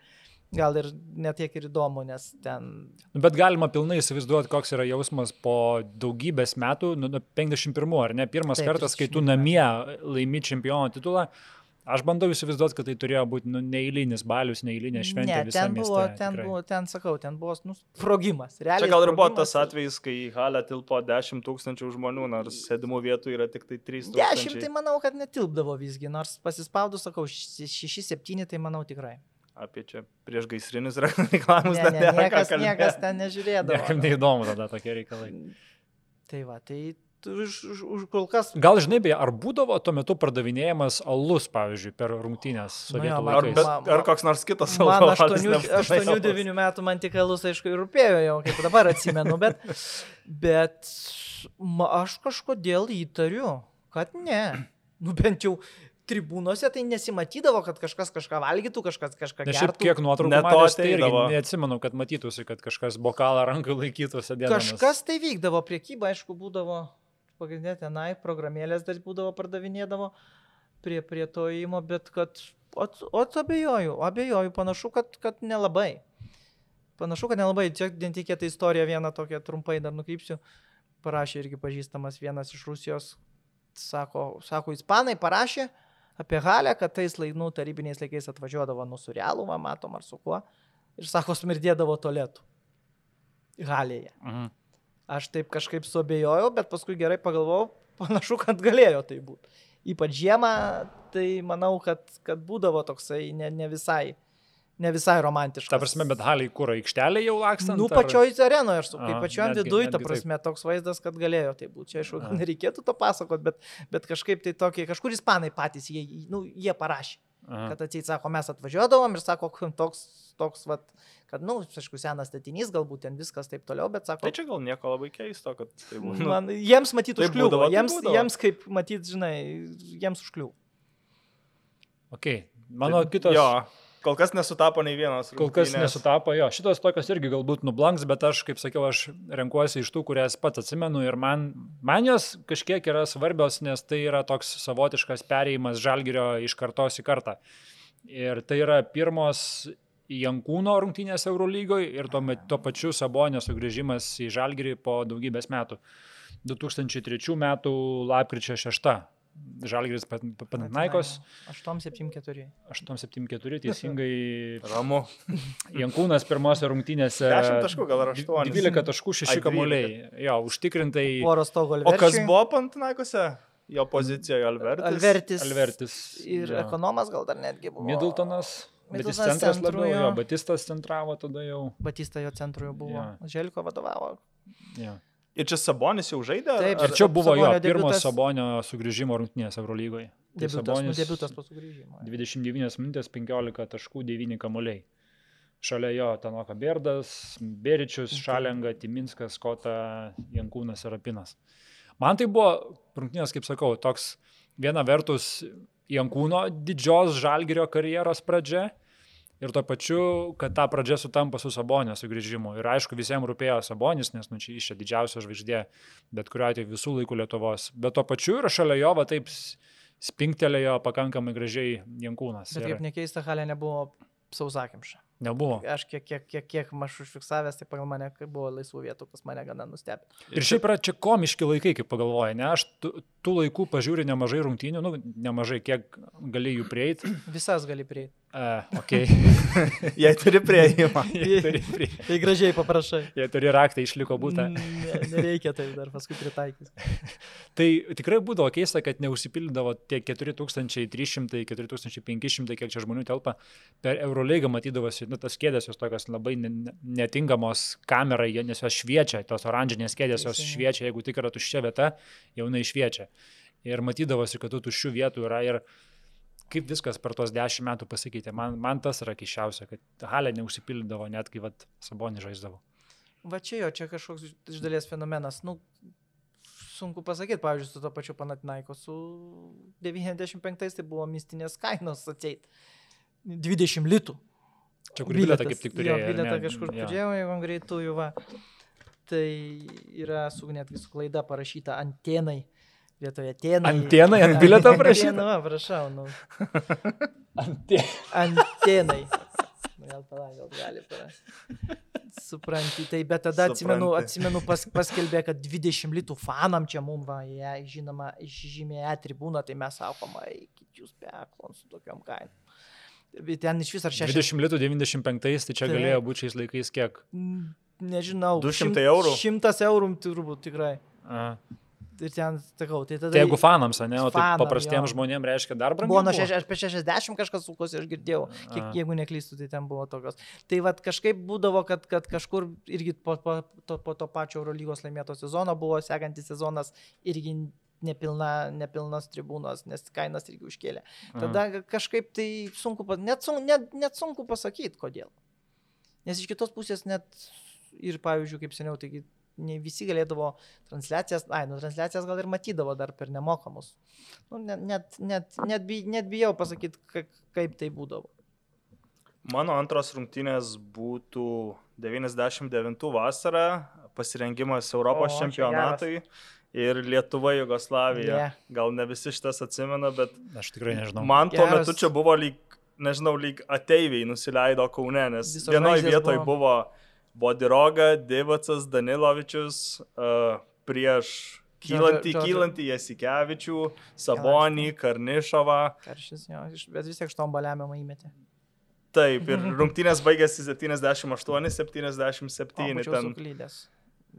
gal ir netiek ir įdomu, nes ten... Nu, Bet galima pilnai įsivaizduoti, koks yra jausmas po daugybės metų, nu, nuo 51, ar ne? Pirmas Taip, kartas, kai tu 31 namie laimi čempiono titulą. Aš bandau įsivaizduoti, kad tai turėjo būti nu, neįlinis balius, neįlinė šventė. ne, ten buvo, mieste, ten tikrai. buvo, ten sakau, ten buvo, nu, sprogimas. Realiai Čia gal ir buvo tas atvejis, kai į halę tilpo 10 tūkstančių žmonių, nors sėdimų vietų yra tik tai 3 Dešimt tai tūkstančiai. manau, kad netilpdavo visgi, nors pasispaudus, sakau, šeši, septyni, tai manau tikrai. Apie čia prieš gaisrinius <laughs> reklamus Ne, dar ne, nėra ką niekas, niekas ten nežiūrėdavo. Niekam neįdomu tada tokie reikalai. Tai va, tai tu už, už, už kol kas Gal žinai, beje, ar būdavo tuo metu pardavinėjamas alus, pavyzdžiui, per rungtynės Nu sovietų man- Ar, laikais? bet, Ma- ma- ar koks nors kitas Man alkoholis nebūtų 8-9 metų man tik alus, aišku, ir rūpėjo jau, kaip dabar atsimenu, bet, bet ma, aš kažkodėl įtariu, kad ne. Nu bent jau tribūnose tai nesimatydavo, kad kažkas kažką valgytų, kažkas kažką Nes šiaip gertų. kiek nuotraukų matęs, tai irgi neatsimenu, kad matytųsi, kad kažkas bokalą rankų laikytų sėdėdamas. Kažkas tai vykdavo, priekyba, aišku, būdavo, pagrindinė tenai, programėlės dar būdavo pardavinėdavo prie, prie to įimo, bet kad, o, o abejoju, abejoju, panašu, kad, kad nelabai. Panašu, kad nelabai. Čia netikėta istorija, vieną tokią trumpai dar nukrypsiu. Parašė irgi pažįstamas vienas iš Rusijos, sako, sako ispanai parašė apie Halę, kad tais lainų tarybiniais laikais atvažiuodavo nu su realu, va, matom ar su kuo. Ir sako, smirdėdavo tolėtų. Halėje. Mhm. Aš taip kažkaip suabejojau, bet paskui gerai pagalvojau, panašu, kad galėjo tai būti. Ypač žiemą, tai manau, kad, kad būdavo toksai ne, ne, visai, ne visai romantiškas. Ta prasme, bet haliai kur aikštelė jau lakstant? Nu, ar- pačioj arenoje, aš pačiam netgi- viduje, ta netgi taip. prasme, toks vaizdas, kad galėjo tai būti. Čia, aišku, <laughs> nereikėtų to pasakot, bet, bet kažkaip tai tokie, kažkur ispanai patys, jie, nu, jie parašė, Aha. kad atseit, sako, mes atvažiuodavom ir sako, toks, toks, vat, kad, na, nu, aišku, senas statinys, galbūt ten viskas taip toliau, bet sako, Tai čia gal nieko labai keisto, kad tai būtų. Man, jiems matyti taip užkliuvo. būdavo, taip Jiems, būdavo. jiems kaip matyti, žinai, jiems užkliuvo. Okay. Mano kitos. Jo, kol kas nesutapo nei vienas. Kol kas rungtynės. nesutapo, jo, šitos tokios irgi galbūt nublanks, bet aš, kaip sakiau, aš renkuosi iš tų, kurias pats atsimenu ir man, man jos kažkiek yra svarbios, nes tai yra toks savotiškas perėjimas žalgerio iš kartos į kartą. Ir tai yra pirmos Jankūno rungtynės Eurolygoje ir tuo, tuo pačiu Sabonio sugrįžimas į Žalgirį po daugybės metų. 2003 metų lapkričio 6. Žalgiris Panatnaikos 874. 874 teisingai. <laughs> Ramu. Jankūnas pirmose rungtynėse 10 taškų, gal ar 8? 12 taškų, 6 Ai, 12. kamuoliai. Jo, užtikrintai. Poros stogo O kas buvo Pantinaikose? Jo pozicijoje Albertas. Alvertis. Alvertis. Ir jo. ekonomas gal dar netgi buvo. Middletonas. Bet jis Middletonas centras labiau, jo. jo, Batistas centravo tada jau. Batista jo centru jau buvo. Jo. Želiko vadovavo. Jo. Ir čia Sabonis jau žaidė? Taip, ar- čia buvo jo Sabonio pirmas debiutas. Sabonio sugrįžimo rungtynės Eurolygoje. Tai Debiutas, nu, Sabonis debiutas po sugrįžimo. 29 minutės 15 taškų 9 kamuoliai. Šalia jo Tanoka Berdas, Beričius, Šalenga, Timinskas, Kota, Jankūnas ir Apinas. Man tai buvo rungtynės, kaip sakau, toks viena vertus Jankūno didžios žalgerio karjeros pradžia ir tuo pačiu, kad ta pradžia sutampa su Sabonio sugrįžimu. Ir aišku, visiems rūpėjo Sabonis, nes nu, čia iš čia didžiausia žvaigždė, bet kuriuo atveju visų laikų Lietuvos. Bet tuo pačiu ir šalia jo va taip s- spingtelėjo pakankamai gražiai Jankūnas. Bet Ir kaip nekeista, halė nebuvo sausakimša. Nebuvo. Aš kiek, kiek, kiek, kiek aš užfiksavęs, tai pagal mane buvo laisvų vietų, kas mane gana nustebė. Ir šiaip yra čia komiški laikai, kaip pagalvoji, ne? Aš tų, tų laikų pažiūriu nemažai rungtynių, nu, nemažai, kiek gali jų prieiti. Visas gali prieiti. Uh, okay. <laughs> Jei turi prieimą. <laughs> jie, turi, prie, Tai gražiai paprašai. jie turi raktą, išliko būtą. Ne, nereikia taip dar paskui pritaikys. <laughs> Tai tikrai būdavo keista, kad neužsipildavo tie 4300, 4500, kiek čia žmonių telpa. Per Eurolygą matydavosi, nu, tas kėdės jos tokios labai ne- ne- netinkamos kamerai, nes jos šviečia, tos oranžinės kėdės jos šviečia, jeigu tik yra tuščia vieta, jau jinai šviečia. Ir matydavosi, kad tų tuščių vietų yra ir kaip viskas per tos dešimt metų pasikeitė. Man, man tas yra keiščiausia, kad halė neužsipildavo net kai vat, sabonį žaisdavo. Va čia jo, čia kažkoks iš- dalies fenomenas. Nu, sunku pasakyti, pavyzdžiui, su to pačiu Panatinaiko, su 95 tai buvo mistinės kainos atseit. 20 litų. Čia kur Bilietas. kaip tik Jo, turėjo. ar bilietą ne? kažkur Jo. turėjau, jeigu greitųjų va. Tai yra su netgi su klaida parašyta antenai. Vietoje tenai. Antenai ant bilieto <laughs> parašyta? Antena, va, prašau, nu. Ante- Antenai. Nu, Gal palauk, gal gali parašyti. Supranti, tai bet tada atsimenu, Supranti. atsimenu pas, paskelbė, kad 20 litų fanam čia mums, va, jie, žinoma, žymė E tribūną, tai mes sakoma, eikit jūs peklon su tokiam kainom. Bet ten iš vis ar 60. 20 litų 95, tai čia Taip. galėjo būti šiais laikais kiek? Nežinau. 200 šimt- eurų? Šimtas eurų turbūt tikrai. A. Ir ten, sakau, tai tada... Tai jeigu fanams, ne, o tai paprastiems žmonėms reiškia dar brangiau. Buvo nuo šeš- apie 60 kažkas sukosi, aš girdėjau, kiek, jeigu neklystu, tai ten buvo tokios. Tai vad kažkaip būdavo, kad, kad kažkur irgi po, po, to, po to pačio Eurolygos laimėto sezono buvo sekantis sezonas irgi nepilna, nepilnas tribūnos, nes kainas irgi užkėlė. Tada kažkaip tai sunku, net, sun, net, net sunku pasakyti, kodėl. Nes iš kitos pusės net ir, pavyzdžiui, kaip seniau, taigi ne visi galėdavo transliacijas, ai, nu transliacijas gal ir matydavo dar per nemokamus. Nu, net, net, net, net, bij, net bijau pasakyti, ka- kaip tai būdavo. Mano antros rungtynės būtų 99 vasarą, pasirengimas Europos O, čempionatui ir Lietuva, Jugoslavija. Ne. Gal ne visi šitas atsimena, bet Aš tikrai nežinau. man tuo Geras. metu čia buvo lyg, nežinau, lyg ateiviai nusileido Kaune, nes Visos vienoje vietoje buvo. buvo Bodiroga, Divacas, Danilovičius uh, prieš kylantį, Žodžiu- kylantį Jasikevičių, Sabonį, Karnišovą. Karštis, jo, bet vis tiek štomba lemiamą įmetė. Taip, ir <laughs> rungtynės baigėsi 78-77. Ten suklydęs.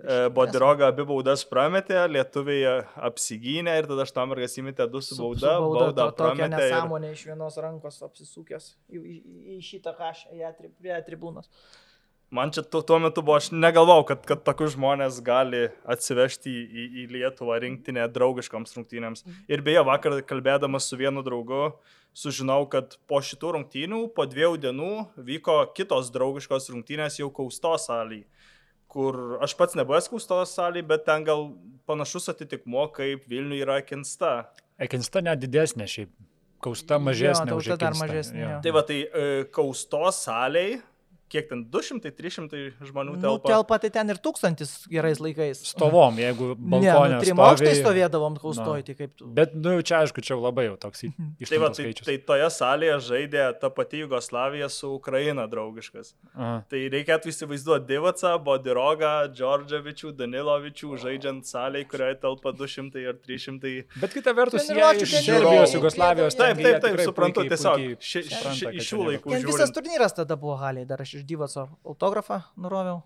e, Bodiroga abi baudas prametė, lietuviai apsigynė ir tada Štamargas įmetė du su bauda. Bauda to, tokia prametė. Ir... nesąmonė iš vienos rankos apsisukęs į, į, į šitą kažką, į atri- prie tribūnos. Man čia tuo, tuo metu buvo, aš negalvau, kad, kad tokius žmonės gali atsivežti į, į, į Lietuvą rinktinę draugiškoms rungtynėms. Ir beje, vakar kalbėdamas su vienu draugu, sužinau, kad po šitų rungtynių, po dviejų dienų vyko kitos draugiškos rungtynės jau Kaustos salėje. Kur aš pats nebuvęs Kaustos salėje, bet ten gal panašus atitikmo, kaip Vilniuje yra Kinsta. Ekinsta net didesnė šiaip. Kausta mažesnė. Jo, už Ekinstą, mažesnė, jo. jo. Tai va, tai e, Kaustos salėje kiek ten 200-300 žmonių Nu, telpa. telpa tai ten ir tūkstantis gerais laikais. Stovom, jeigu Ne, balkonė. nu, trim aukštai stovėdavom, kaustoj, tai kaip tu. Bet, nu, čia aišku, čia labai jau toks Mhm. Tai, va, tai, tai toje salėje žaidė ta pati Jugoslavija su Ukraina draugiškas. Aha. Tai reikėtų įsivaizduoti Divacą, Bodirogą, Džordževičių, Danilovičių žaidžiant salėje, kurioje telpa 200 ar 300. Bet kita vertus, jie iš Serbijos. Jugoslavijos. Taip, taip, taip, tikrai suprantu, puikiai- tiesiog puikiai ši- ši- kad iš šių laikų. Visas turnyras tada buvo haliai, dar aš iš Dyvaco autografą nuroviau.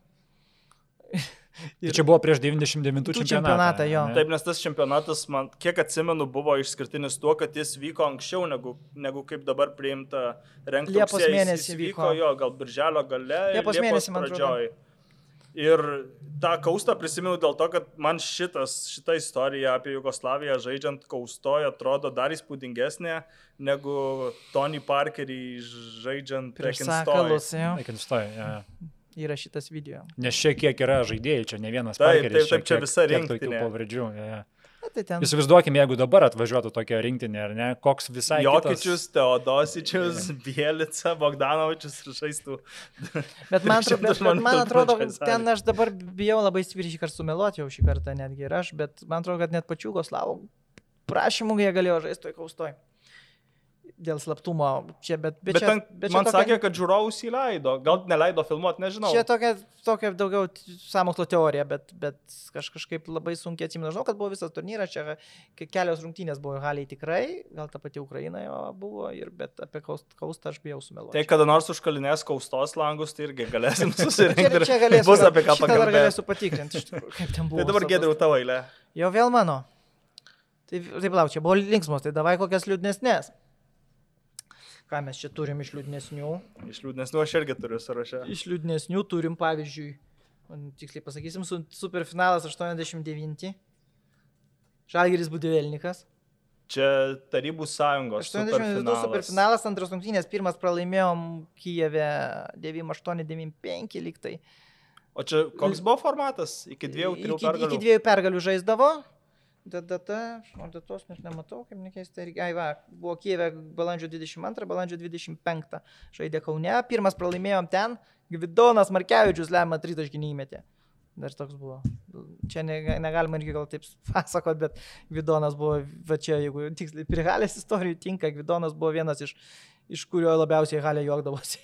<laughs> Tai čia buvo prieš 99 Tų čempionatą. čempionatą, jo. Taip, nes tas čempionatas, man, kiek atsimenu, buvo išskirtinis tuo, kad jis vyko anksčiau negu, negu kaip dabar priimta rengti. Liepos rugsėjais. mėnesį Jis vyko. Jo, gal birželio gale. ir Liepos mėnesį, man atrodo. Ir tą kaustą prisimenu dėl to, kad man šitas, šita istorija apie Jugoslaviją žaidžiant kaustoje atrodo dar įspūdingesnė negu Tony Parkerį žaidžiant. Pekinstoj, jo. Įrašytas video. Nes čia kiek yra žaidėjų, čia ne vienas Taip, Parkeris, taip, taip, čia kiek- visa kiek tokių rinktinė. pavardžių. jo, jo. Tai ten. Įsivaizduokime, jeigu dabar atvažiuotų tokia rinktinė, ar ne, koks visai... Jokičius, Teodosičius, <laughs> Bielica, Bogdanovičius ir žaistų. <laughs> Bet man, atro, bet, bet man atrodo, ten aš dabar bijau labai stipriai šį kartą sumeluoti, jau šį kartą netgi ir aš, bet man atrodo, kad net pačių Goslavų prašymų jie galėjo žaisti toj kaustoj. Dėl slaptumo. Čia, bet, bet, Bet, čia, bet čia man tokia, sakė, kad žiūrovus įleido. Gal neleido filmuoti, nežinau. Čia tokia, tokia daugiau sąmokslo teorija, bet, bet kaž, kažkaip labai sunkiai atsimenu. Žinau, kad buvo visas turnyras, čia ke- kelios rungtynės buvo haliai tikrai, gal ta pati Ukraina jo buvo, ir, bet apie kaust- kaustą aš bijau sumeluoti. Tai kada nors užkalinės kaustos langus, tai irgi galėsim <laughs> Čia, susirinkti. čia galėsiu, Bus apie ką šitą dar pakalbėti. galėsiu patikrinti, tikrųjų, kaip ten buvo. Tai dabar gėdriau tavo eilė. Jo vėl mano. Tai taip lauk, čia buvo linksmos, tai davai kokias liūdnesnės. Ką mes čia turim iš liūdnesnių? Iš liūdnesnių aš irgi turiu sąrašę. Iš liūdnesnių turim, pavyzdžiui, tiksliai pasakysim, su superfinalas 89. Žalgiris Budivėlnikas. Čia Tarybų sąjungos. 82 superfinalas. antras rungtynės, pirmas pralaimėjom Kijeve 98-95 lygtai. O čia koks buvo formatas? Iki dviejų, iki, pergalių. iki dviejų pergalių žaisdavo. Data, o datos net nematau, kaip nekeista. irgi. Ai, va, buvo Kijeve balandžio 22, balandžio 25 žaidė Kaune. Pirmas pralaimėjom ten, Gvidonas Markevičius lemia tritaškinį įmetė. Dar toks buvo. Čia ne, negalima irgi gal taip pasakot, bet Gvidonas buvo, va čia, jeigu tiksliai prie Halės istorijų tinka, Gvidonas buvo vienas iš, iš kurio labiausiai Halė juokdavosi.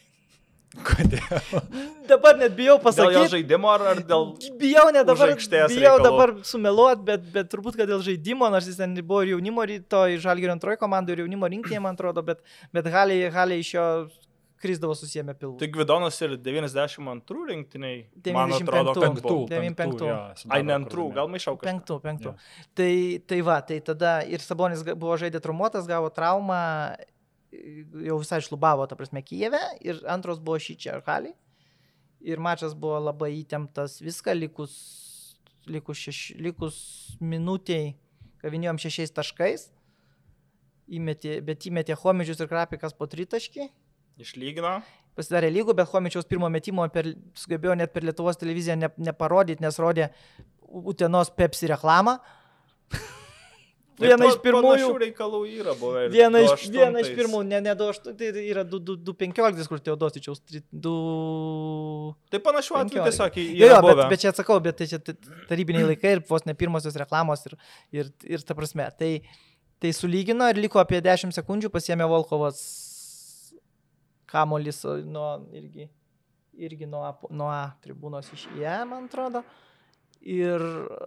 Kodėl? Dabar net bijau Dėl pasakyti. žaidimo ar, ar dėl... Bijau ne dabar, bijau reikalų. dabar sumeluot, bet, bet turbūt, kad dėl žaidimo, nors jis ten buvo ir jaunimo ryto, iš Žalgirio antrojo komandų ir jaunimo rinktinė, man atrodo, bet, bet Haliai, Haliai iš jo krisdavo susijęme pilvų. Tai Gvidonas ir 92 rinktiniai. Man 95. atrodo, kad Penktų, buvo. 95. penktų, jo, Ai, ne antrų, gal maišau kažką. Penktų, penktų. Jo. Tai, tai va, tai tada ir Sabonis buvo žaidė traumuotas, gavo traumą, jau visai šlubavo, ta prasme, Kijeve ir antros buvo Šyčia ar Haliai. Ir mačas buvo labai įtemptas, viską likus, likus, šeš, likus minutiai, kavinėjom šešiais taškais, įmetė, bet įmetė Homidžius ir Krapikas po tritaškį. Išlygino. Pasidarė lygų, bet Homičiaus pirmo metimo per, sugebėjo net per Lietuvos televiziją ne, neparodyti, nes rodė Utenos Pepsi reklamą. Viena iš pirmųjų. Reikalų yra buvę. Viena iš, 28-ais. viena iš pirmų, ne, ne 2, tai yra 2.15, kur Teodosičiaus 2... Tai panašių atvejų 15. tiesiog į- Jo, jo, bet, bet čia atsakau, bet tai čia tarybiniai laikai ir vos ne pirmosios reklamos ir, ir, ir ta prasme. Tai, tai sulygino ir liko apie 10 sekundžių, pasiemė Volkovas kamolis nuo irgi, irgi nuo, nuo A tribūnos iš įė, man atrodo. Ir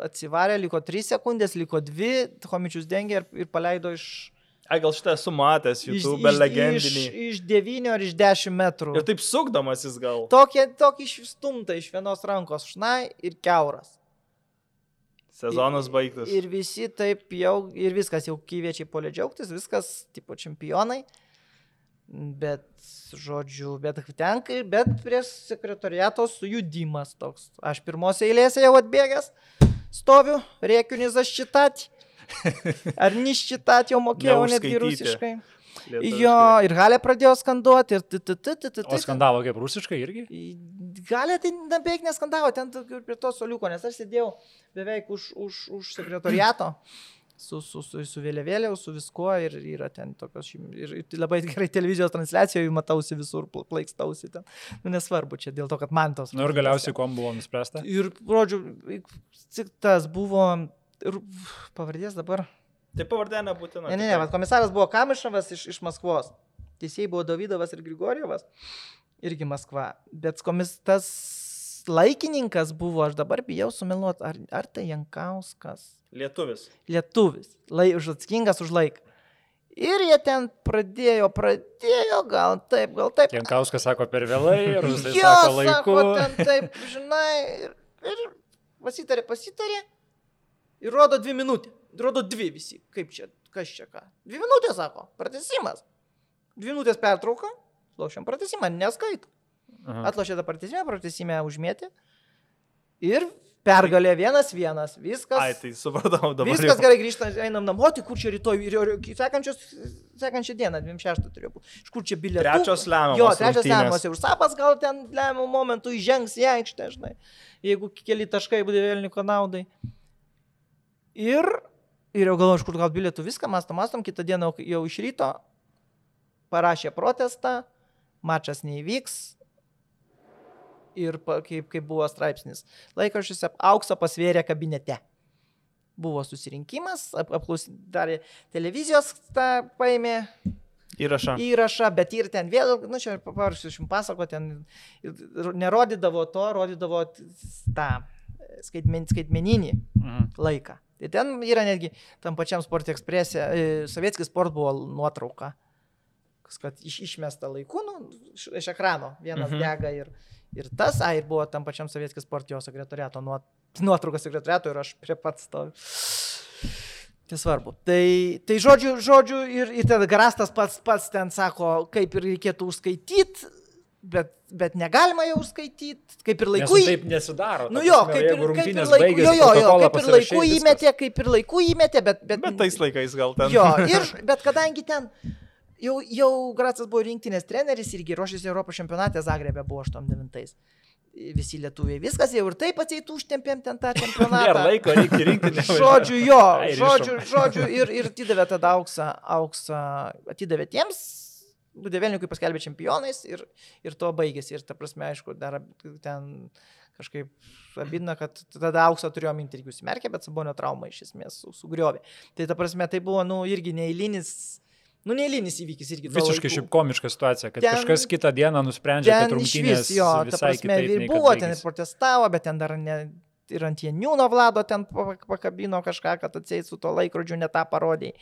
atsivarė, liko 3 sekundės, liko 2, Homičius dengė ir, ir paleido iš... Ai, gal šitą esu matęs, YouTube iš, legendinį. iš, iš 9 ar iš 10 metrų. Ir taip sukdamas jis gal. Tokie, tokį išstumtą iš vienos rankos, šnai ir keuras. Sezonas baigtas. Ir visi taip jau, ir viskas, jau kyviečiai polė džiaugtis, viskas, tipo čempionai. Bet, žodžiu, bet tenka, bet prie sekretoriato sujudimas toks. Aš pirmose eilėse jau atbėgęs, stoviu, rėkiu nizaščitat. Ar niščitat jau mokėjau netgi rusiškai. Lietuviškai. Jo, ir Halė pradėjo skanduoti, ir t, t, t, t, t, O skandavo kaip rusiškai irgi? Galė tai beveik neskandavo, ten prie to soliuko, nes aš sėdėjau beveik už, už, už sekretoriato su, su, su, su vėliavėliau, su viskuo ir yra ten tokios. Ir, ir labai gerai televizijos transliacijoje matausi visur, pl- plaikstausi ten. Nu, nesvarbu, čia dėl to, kad man tos. Nu ir galiausiai kom buvo nuspręsta. Ir, žodžiu, tik tas buvo, ir pavardės dabar. Tai pavardė nebūtina. Ne, ne, ne, komisaras buvo Kamišavas iš, iš Maskvos. Teisėjai buvo Davydovas ir Grigorjevas. Irgi Maskva. Bet komis tas laikininkas buvo, aš dabar bijau sumeluoti, ar, ar tai Jankauskas. Lietuvis. Lietuvis. Lai, už atsakingas už laiką. Ir jie ten pradėjo, pradėjo, gal taip, gal taip. Jankauskas sako per vėlai, <laughs> rusai Jo, sako laiku. sako, ten taip, žinai, ir, ir pasitarė, pasitarė. Ir rodo dvi minutės. Rodo dvi visi. Kaip čia, kas čia ką. Dvi minutės, sako, pratesimas. Dvi minutės pertrauka, lošiam pratesimą, neskaito. Aha. Atlošė tą pratesimą, pratesimą užmėtė. Ir pergalė vienas vienas. Viskas. Ai, tai supratau dabar. Viskas jau. gerai, grįžtam, einam namo, tai kur čia rytoj, sekančią dieną, 26 turėjo būti. Iš kur čia bilietai? Trečios lemiamos Jo, rungtynės. lemiamas. Ir Sapas gal ten lemiamų momentų įžengs į aikštę, žinai. Jeigu keli taškai būtų vėlniko naudai. Ir, ir jau galvoju, iš kur gal bilietų viską, mastom, mastom, kitą dieną jau- jau iš ryto parašė protestą, mačas neįvyks. Ir kaip, kaip buvo straipsnis. Laikraščiuose auksą pasvėrė kabinete. Buvo susirinkimas, ap, apklaus, darė televizijos, tą paėmė Įrašą. įrašą, bet ir ten vėl, na čia pavarsiu, aš jums pasako, ten nerodydavo to, rodydavo tą skaitmen, skaitmeninį Mhm. laiką. Tai ten yra netgi tam pačiam Sport Express'e, Sovietskis sport buvo nuotrauka, kad iš, išmesta laiku, nu, iš, ekrano, vienas mhm. dega ir, ir tas, a, ir buvo tam pačiam Sovietskis sport jo sekretoriato nuot, nuotrauka sekretoriato ir aš prie pats to. Tai svarbu. Tai, tai žodžiu, žodžiu ir, ir tada Garastas pats, pats ten sako, kaip ir reikėtų užskaityti, bet, bet negalima jau užskaityti, kaip ir Nes laiku. į- taip nesidaro. Nu jo, kaip ir, kaip ir laiku, jo, jo, jo, kaip ir laiku įmetė, kaip ir laiku įmetė, bet... Bet, Bet tais laikais gal ten. Jo, <laughs> ir, bet kadangi ten jau, jau Gracas buvo rinktinės treneris irgi ruošėsi Europos čempionate Zagrebė buvo 89. Visi lietuviai, viskas jau ir taip atseit užtempėm ten tą <laughs> čempionatą. laiko, reikia rinkti. Žodžiu, jo, Ai, žodžiu, žodžiu, ir, ir atidavė tada auksą, auksą atidavė tiems, Budėvelnikui paskelbė čempionais ir, ir to baigėsi. Ir ta prasme, aišku, dar ten kažkaip abidna, kad tada auksą turėjo minti irgi užsimerkė, bet sabonio trauma iš esmės su, sugriovė. Tai ta prasme, tai buvo, nu, irgi neįlinis, nu, neįlinis įvykis irgi. Visiškai šiaip komiška situacija, kad Ten- kažkas kitą dieną nusprendžia, kad rungtynės išvis, jo, visai prasme, kitaip. ir buvo, ten ir protestavo, bet ten dar ne, ir ant Janiūno Vlado ten pa- pakabino kažką, kad atseit su to laikrodžiu ne tą parodė.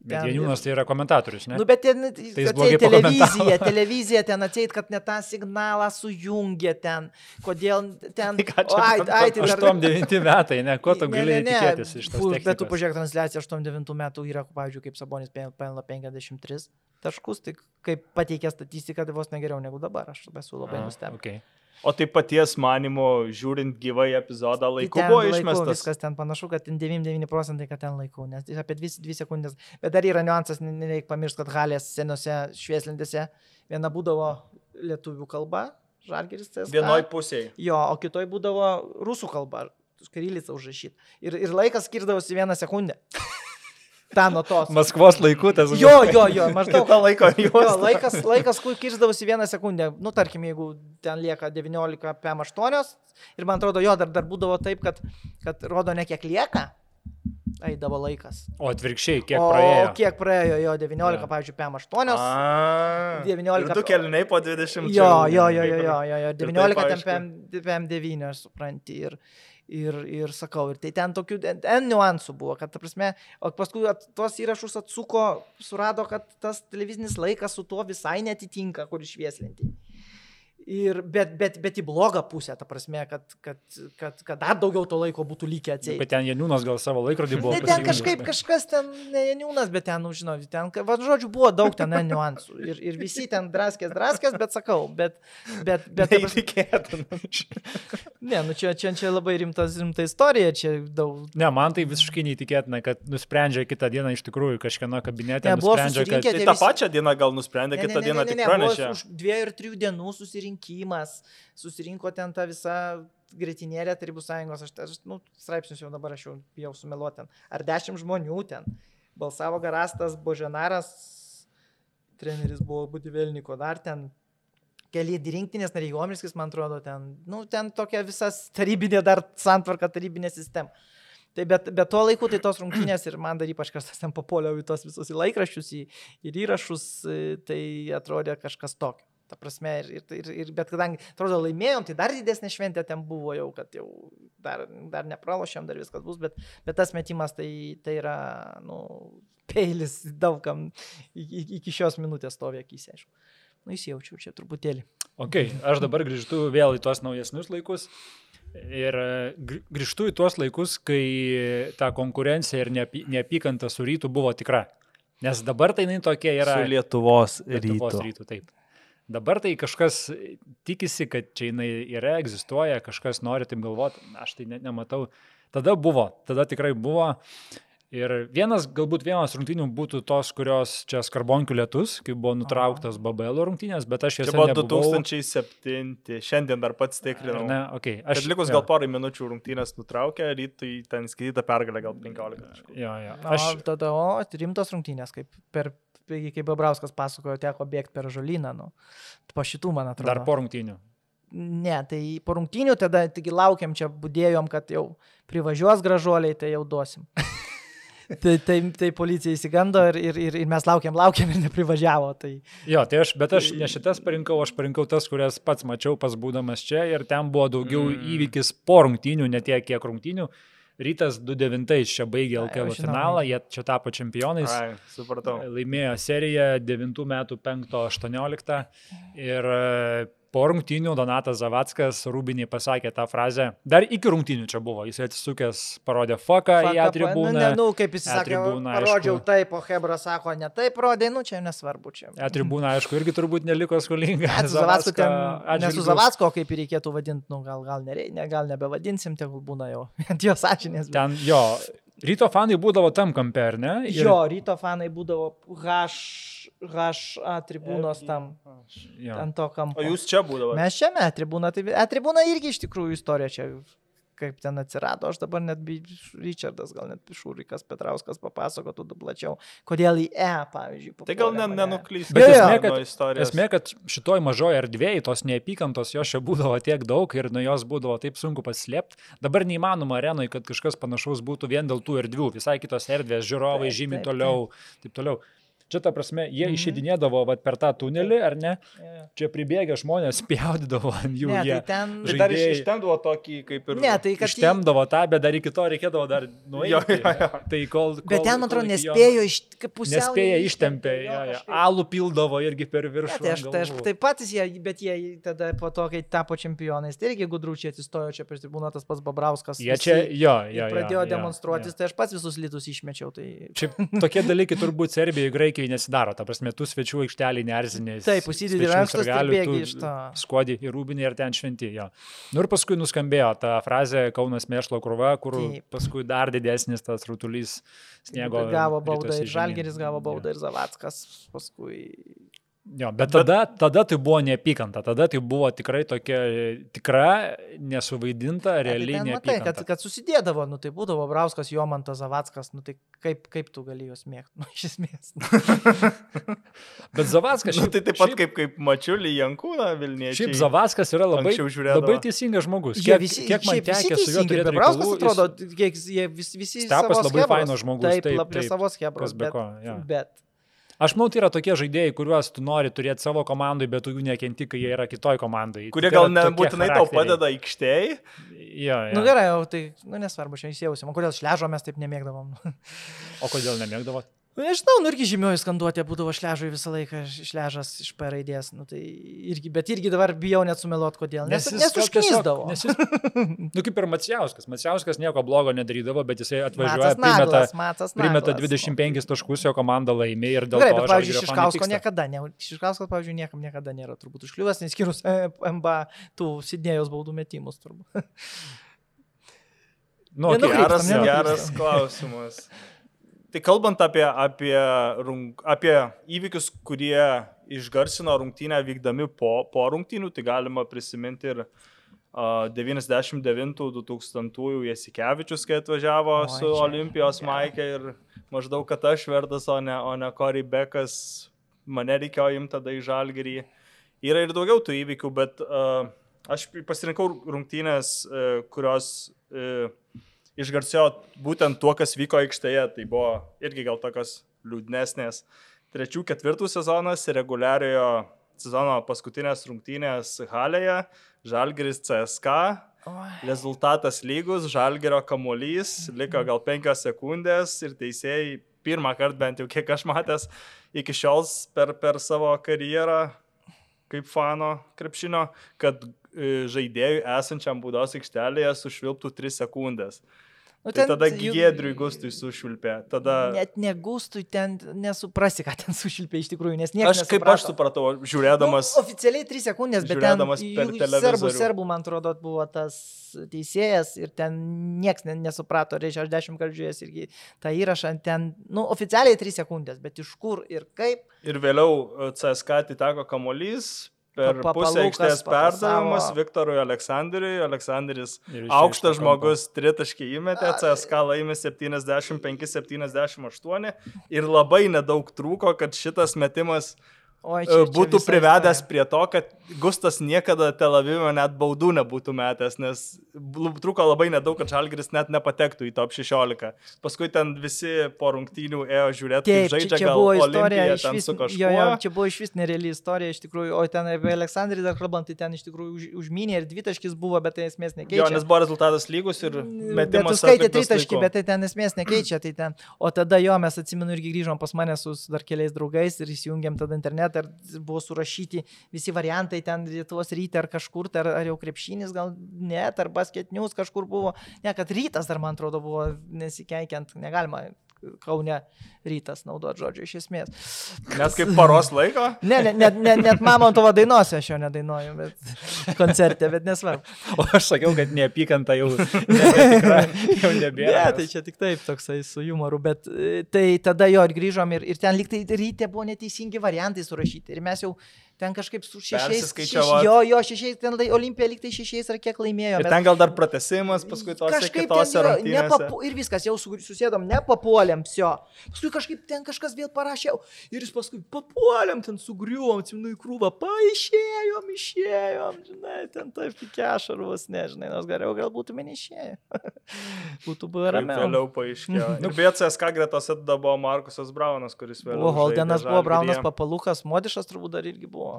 Bet Janiūnas tai yra komentatorius, ne? Nu, bet ten, jis atseit televizija, televizija ten atseit, kad ne tą signalą sujungė ten, kodėl ten... Tai ką čia O, ai, ai, tai dar... 8-9 metai, ne? Ko tu galėjai ne, ne. tikėtis iš Fu, Bet tu pažiūrėk transliaciją 89 metų yra, pavyzdžiui, kaip Sabonis pel- pelno 53 taškus, tai kaip pateikė statistiką, tai vos negeriau negu dabar. Aš esu labai nustebęs. okay. O tai paties manimo, žiūrint gyvai epizodą, Tai laiku ten buvo laiku išmestas. Viskas ten panašu, kad ten 99 procentai, kad ten laiku, nes tai apie 2, 2 sekundės. Bet dar yra niuansas, ne- nereikia pamiršti, kad halės senose švieslintėse viena būdavo lietuvių kalba, žalgeris tas. Vienoj pusėje. Jo, o kitoj būdavo rusų kalba, skrylica užrašyta. Ir, ir laikas skirdavosi vieną sekundę. Ta nuo tos. Maskvos laiku tas Jo, jo, jo, maždaug. Kita laiko Jo, laikas, laikas, kur kirzdavosi vieną sekundę. Nu, tarkim, jeigu ten lieka 19 PM8 ir man atrodo, jo, dar, dar būdavo taip, kad, kad rodo ne kiek lieka, eidavo laikas. O atvirkščiai, kiek o praėjo? kiek praėjo, jo, 19, Jo. pavyzdžiui, PM8. A, 19 ir Du kelniai po 20. Jo, jo, jo, jo, jo, jo, jo. Ir taip 19 ten aišku. PM, PM9, aš supranti. Ir, ir, ir sakau, ir tai ten tokių N N niuansų buvo, kad, ta prasme, o paskui at, tuos įrašus atsuko, surado, kad tas televizinis laikas su tuo visai netitinka, kur išvieslinti. Ir, bet, bet, bet į blogą pusę, ta prasme, kad, kad, kad, kad dar daugiau to laiko būtų likę atsieti. Bet ten Janiūnas gal savo laikrodį buvo. Ne, ten kažkaip kažkas ten, ne Janiūnas, bet ten, nu, žinau, ten, va, žodžiu, buvo daug ten ne, niuansų. Ir, ir visi ten draskės, draskės, bet sakau, bet, bet, bet, Neįtikėtina. ne, nu čia, čia, čia labai rimtas, rimta istorija, čia daug. Ne, man tai visiškai neįtikėtina, kad nusprendžia kitą dieną iš tikrųjų kažkieno kabinete. Ne, buvo nusprendžia, kad... susirinkę Tai tą pačią dieną gal nusprendė, kitą dieną tik pranešė. Už dviejų ir trijų dienų susirinkimas, susirinko ten ta visa greitinėlė Tarybų sąjungos, aš, aš nu, straipsnius jau dabar aš jau bijau sumeluoti ten. Ar dešimt žmonių ten. Balsavo Garastas, Boženaras, treneris buvo Budivelniko, dar ten keli rinktinės nariai, Omirskis, man atrodo, ten, nu, ten tokia visas tarybinė dar santvarka, tarybinė sistema. Tai bet, bet tuo laiku tai tos rungtynės ir man dar ypač kažkas ten papuoliau į tos visus į laikraščius, į, ir įrašus, tai atrodė kažkas tokio. Ta prasme, ir, ir, ir, bet kadangi, atrodo, laimėjom, tai dar didesnė šventė ten buvo jau, kad jau dar, dar nepralošėm, dar viskas bus, bet, bet tas metimas tai, tai yra, nu, peilis daugam iki šios minutės stovi akise, aišku. Nu, įsijaučiau čia truputėlį. Ok, aš dabar grįžtu vėl į tuos naujesnius laikus. Ir e, grįžtu į tuos laikus, kai ta konkurencija ir neapykanta su rytu buvo tikra. Nes dabar tai jinai tokia yra. Su Lietuvos, Lietuvos rytu. rytu. Taip. Dabar tai kažkas tikisi, kad čia jinai yra, egzistuoja, kažkas nori taip galvoti, aš tai ne, nematau. Tada buvo, tada tikrai buvo. Ir vienas, galbūt vienas rungtynių būtų tos, kurios čia skarbonkių lietus, kai buvo nutrauktas BBL rungtynės, bet aš jas... Čia buvo nebuvau... 2007, šiandien dar pats tikrinau. Ne, okay. aš... Likus gal porai minučių rungtynės nutraukė, rytui ten skaityta pergalė gal 15. Jo, jo. Aš... O, tada, o, rimtos rungtynės, kaip per kaip Babrauskas pasakojo, teko bėgti per žolyną, nu, po šitų, man atrodo. Dar po rungtynių. Ne, tai po rungtynių tada tik laukiam čia, būdėjom, kad jau privažiuos gražuoliai, tai jau duosim. <laughs> tai, tai, tai policija įsigando ir, ir, ir, ir mes laukiam, laukiam ir neprivažiavo. Tai... Jo, tai aš, bet aš ne šitas parinkau, aš parinkau tas, kurias pats mačiau pas būdamas čia ir ten buvo daugiau mm. įvykis po rungtynių, ne tiek kiek rungtynių. Rytas 2-9 čia baigė LKL finalą, jie čia tapo čempionais. Ai, supratau. Laimėjo seriją 9 metų 5-18 ir po rungtynių Donatas Zavackas Rūbinį pasakė tą frazę. Dar iki rungtynių čia buvo. Jis atsisukęs, parodė foką į atribūną. Nu, ne, nu, kaip jis sakė, parodžiau taip, o Hebra sako, ne taip rodė, nu čia nesvarbu čia. Atribūna, aišku, irgi turbūt neliko skolinga. Su Zavacku ten, ne su Zavacko, kaip ir reikėtų vadinti, nu gal, gal, ne, gal nebevadinsim, tegul būna jau <laughs> ant jo sąžinės. Ten jo, ryto fanai būdavo tam kampe, ar ne? Ir... Jo, ryto fanai būdavo H HA tribūnos tam. Ja. Ant to kampo. O jūs čia būdavote? Mes šiame tribūna, tai tribūna irgi iš tikrųjų istorija čia kaip ten atsirado, aš dabar net Richardas, gal net Šūrikas Petrauskas papasakotų plačiau, kodėl į E, pavyzdžiui. Tai gal ne, nenuklys. Bet esmė, kad, esmė, kad šitoj mažoje erdvėje tos neapykantos jos čia būdavo tiek daug ir nuo jos būdavo taip sunku paslėpti. Dabar neįmanoma arenoje, kad kažkas panašaus būtų vien dėl tų erdvių, visai kitos erdvės, žiūrovai žymiai toliau, taip toliau. Čia ta prasme, jie mm -hmm. išeidinėdavo vat, per tą tunelį, ar ne? Yeah. Čia pribėgę žmonės <laughs> spjaudydavo ant jų. Ne, tai ten... Žaidėjai... Dar iš, ištemdavo tokį kaip ir... Ne, tai kad... Ištemdavo tą, bet dar iki to reikėdavo dar nueiti. Jo, jo, jo. Tai kol, kol, bet ten, man atrodo, nespėjo iš pusiau. Nespėjo ištempė, jo, jo. alų pildavo irgi per viršų. Ne, tai aš, tai aš taip pat jie, bet jie tada po to, kai tapo čempionais, tai irgi gudručiai atsistojo čia prieš tribūną tas pats Babrauskas. Jie čia, jo, jo. Pradėjo jo, demonstruotis, jo. tai aš pats visus litus išmečiau. Tai... Šiaip tokie dalykai turbūt Serbijai, Graikijai nesidaro. Ta prasme, tu svečių aikštelį nerzinės. Taip, bėgi iš to. Skuodi į rūbinį ir ten šventėjo. Nu ir paskui nuskambėjo ta frazė Kaunas mėšlo krūva, kur Taip. paskui dar didesnis tas rutulys sniego. Gavo baudą ir Žalgeris gavo baudą ir Zavackas paskui Jo, bet tada, tada tai buvo neapykanta, tada tai buvo tikrai tokia tikra, nesuvaidinta, realiai tai neapykanta. Matai, kad, kad susidėdavo, nu tai būdavo Brauskas, Jomantas, Zavackas, nu tai kaip, kaip tu gali juos mėgti, nu iš esmės. <laughs> bet Zavackas šiaip... Nu, tai taip pat šiaip, kaip, kaip Mačiulį Jankūną Vilniečiai. Šiaip Zavackas yra labai, labai teisingas žmogus. Kiek, visi, kiek man tekė su juo turėti Brauskas, atrodo, kiek jie vis, visi... Stepas labai fainas žmogus. Taip, taip, taip, prie savos hebros. Bet, ko, ja. bet Aš manau, tai yra tokie žaidėjai, kuriuos tu nori turėti savo komandai, bet tu jų nekenti, kai jie yra kitoj komandai. Kurie tai gal nebūtinai tau padeda aikštėje. Jo, jo. Nu gerai, jau tai, nu nesvarbu, čia įsijausim. O kodėl šležo mes taip nemėgdavom? o kodėl nemėgdavot? Nu, nežinau, nu irgi žymioji skanduotė būdavo šležui visą laiką, šležas iš P raidės, nu tai irgi, bet irgi dabar bijau net sumeluot, kodėl. Nes, nes, nes užknisdavo. Nes jis, <laughs> nu kaip ir Macijauskas, Macijauskas nieko blogo nedarydavo, bet jisai atvažiuoja, matas primeta, naglas, matas primeta 25 taškus, jo komanda laimė ir dėl Gerai, to... Bet, pavyzdžiui, Šiškausko niekada, ne, Šiškauskas, pavyzdžiui, niekam niekada nėra turbūt užkliuvęs, neskyrus e, MBA tų Sidnėjos baudų metimus turbūt. Nu, okay, geras, geras klausimas. Tai kalbant apie, apie, apie įvykius, kurie išgarsino rungtynę vykdami po, po rungtynių, tai galima prisiminti ir a, 99-2000 Jasikevičius, kai atvažiavo Oi, su čia- Olimpijos gerai. Maikė ir maždaug, kad aš vertas, o ne, o ne Cory Bekas, mane reikėjo imti tada į žalgerį. Yra ir daugiau tų įvykių, bet uh, aš pasirinkau rungtynės, uh, kurios uh, išgarsėjo būtent tuo, kas vyko aikštėje. Tai buvo irgi gal tokios liūdnesnės. Trečių, ketvirtų sezonas, reguliariojo sezono paskutinės rungtynės Halėje, Žalgeris CSK, rezultatas lygus, Žalgerio kamuolys, liko gal penkios sekundės ir teisėjai pirmą kartą bent jau kiek aš matęs iki šiol per, per savo karjerą kaip fano krepšinio, kad e, žaidėjui esančiam būdos aikštelėje sušvilptų 3 sekundės. Nu, Tai tada Giedriui Gustui sušvilpė. Tada Net negustui ten nesuprasi, ką ten sušilpė iš tikrųjų, nes niekas. aš kaip aš supratau, žiūrėdamas, Nu, oficialiai 3 sekundės, bet ten žiūrėdamas per juk televizorių. serbų, serbų, man atrodo, buvo tas teisėjas ir ten niekas ne, nesuprato, reikia aš 10 kartų žiūrėjęs irgi tą įrašą, ten, nu, oficialiai 3 sekundės, bet iš kur ir kaip. ir vėliau e, CSK atiteko kamuolys. Per Pa- pusę Papalukas aikštės papasavo. perdavimas Viktorui Aleksandriui. Aleksandris aukštas žmogus tritaškį įmetė, CSK laimė 75-78 ir labai nedaug trūko, kad šitas metimas Oi, e, būtų privedęs prie to, kad Gustas niekada Tel Avive net baudų nebūtų metęs, nes trūko labai nedaug, kad Žalgris net nepatektų į top 16. Paskui ten visi po rungtynių ėjo žiūrėti, kaip čia, žaidžia čia gal buvo istorija, Olimpija iš ten vis, su kažkuo. jo, jo, čia buvo iš vis nereali istorija, iš tikrųjų, o ten apie Aleksandrį dar kalbant, tai ten iš tikrųjų už, užminė ir dvitaškis buvo, bet tai esmės nekeičia. Jo, nes buvo rezultatas lygus ir Bet tu metimas. skaitė tritaškį, bet tai ten esmės nekeičia. Tai ten. O tada jo, mes atsimenu irgi grįžom pas mane su su dar keliais draugais ir įsijungėm tada internetą ir buvo surašyti visi variantai ten Lietuvos ryte ar kažkur, tai ar, ar jau krepšinis gal net, ar basketnius kažkur buvo. Ne, kad rytas dar man atrodo buvo nesikeikiant, negalima Kaune rytas naudoti žodžio iš esmės. Net kaip paros laiko. <laughs> Ne, ne, net, net, net Mamontovo dainuose aš jo nedainuoju, bet koncerte, bet nesvarbu. O aš sakiau, kad neapykanta jau, <laughs> nebetikra, jau nebėra. Ne, tai čia tik taip, toksai su humoru, bet e, tai tada jo ir grįžom ir, ir ten liktai ryte buvo neteisingi variantai surašyti ir mes jau ten kažkaip su šešiais. Šeš, jo, jo, šešiais, ten lai- Olimpija liktai šešiais ar kiek laimėjo. Ir bet ten gal dar pratesimas, paskui tos Kažkaip ten yra, nepapu, ir viskas, jau su- susėdom, nepapuolėm, sio. Paskui kažkaip ten kažkas vėl parašė ir jis paskui papuolėm, ten sugriuvom, atsiminu į krūvą, paaišėjom, išėjom, žinai, ten taip iki ašarvos, nežinai, nors geriau gal būtume neišėję. <laughs> Būtų buvę ramiau. Vėliau paaiškėjo. Ir <laughs> beje, CSK gretose tada buvo Markusas Braunas, kuris vėliau. Buvo Holdenas, buvo Braunas. Papalukas, Modišas turbūt dar irgi buvo.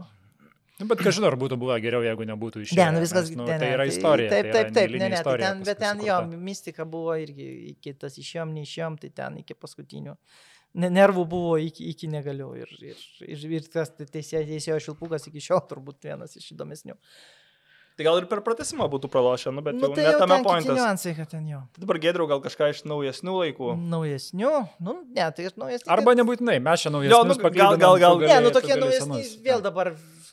Nu, bet kažin ar būtų buvę geriau, jeigu nebūtų išėję. Ne, nu viskas, nes, nu, ne, tai yra istorija. Taip, tai taip, taip, ne, ne, tai ten, bet ten jo, mistika buvo irgi iki tas išėjom, neišėjom, tai ten iki paskutinių. Ne, nervų buvo iki, iki negaliu ir, ir, ir, ir tas teisėjo, šilpukas iki šiol turbūt vienas iš įdomesnių. Tai gal ir per pratesimą būtų pralošę, nu, bet Nu, jau tai jau tame ten kiti pointas. niuansai, kad ten jo. Tai dabar gėdriau gal kažką iš naujesnių laikų. Naujesnių, nu, ne, tai ir naujesnių. Arba nebūtinai, mes čia Jo, naujesnius nu, gal- gal- gal- Ne, nu tokie naujesni, vėl dabar,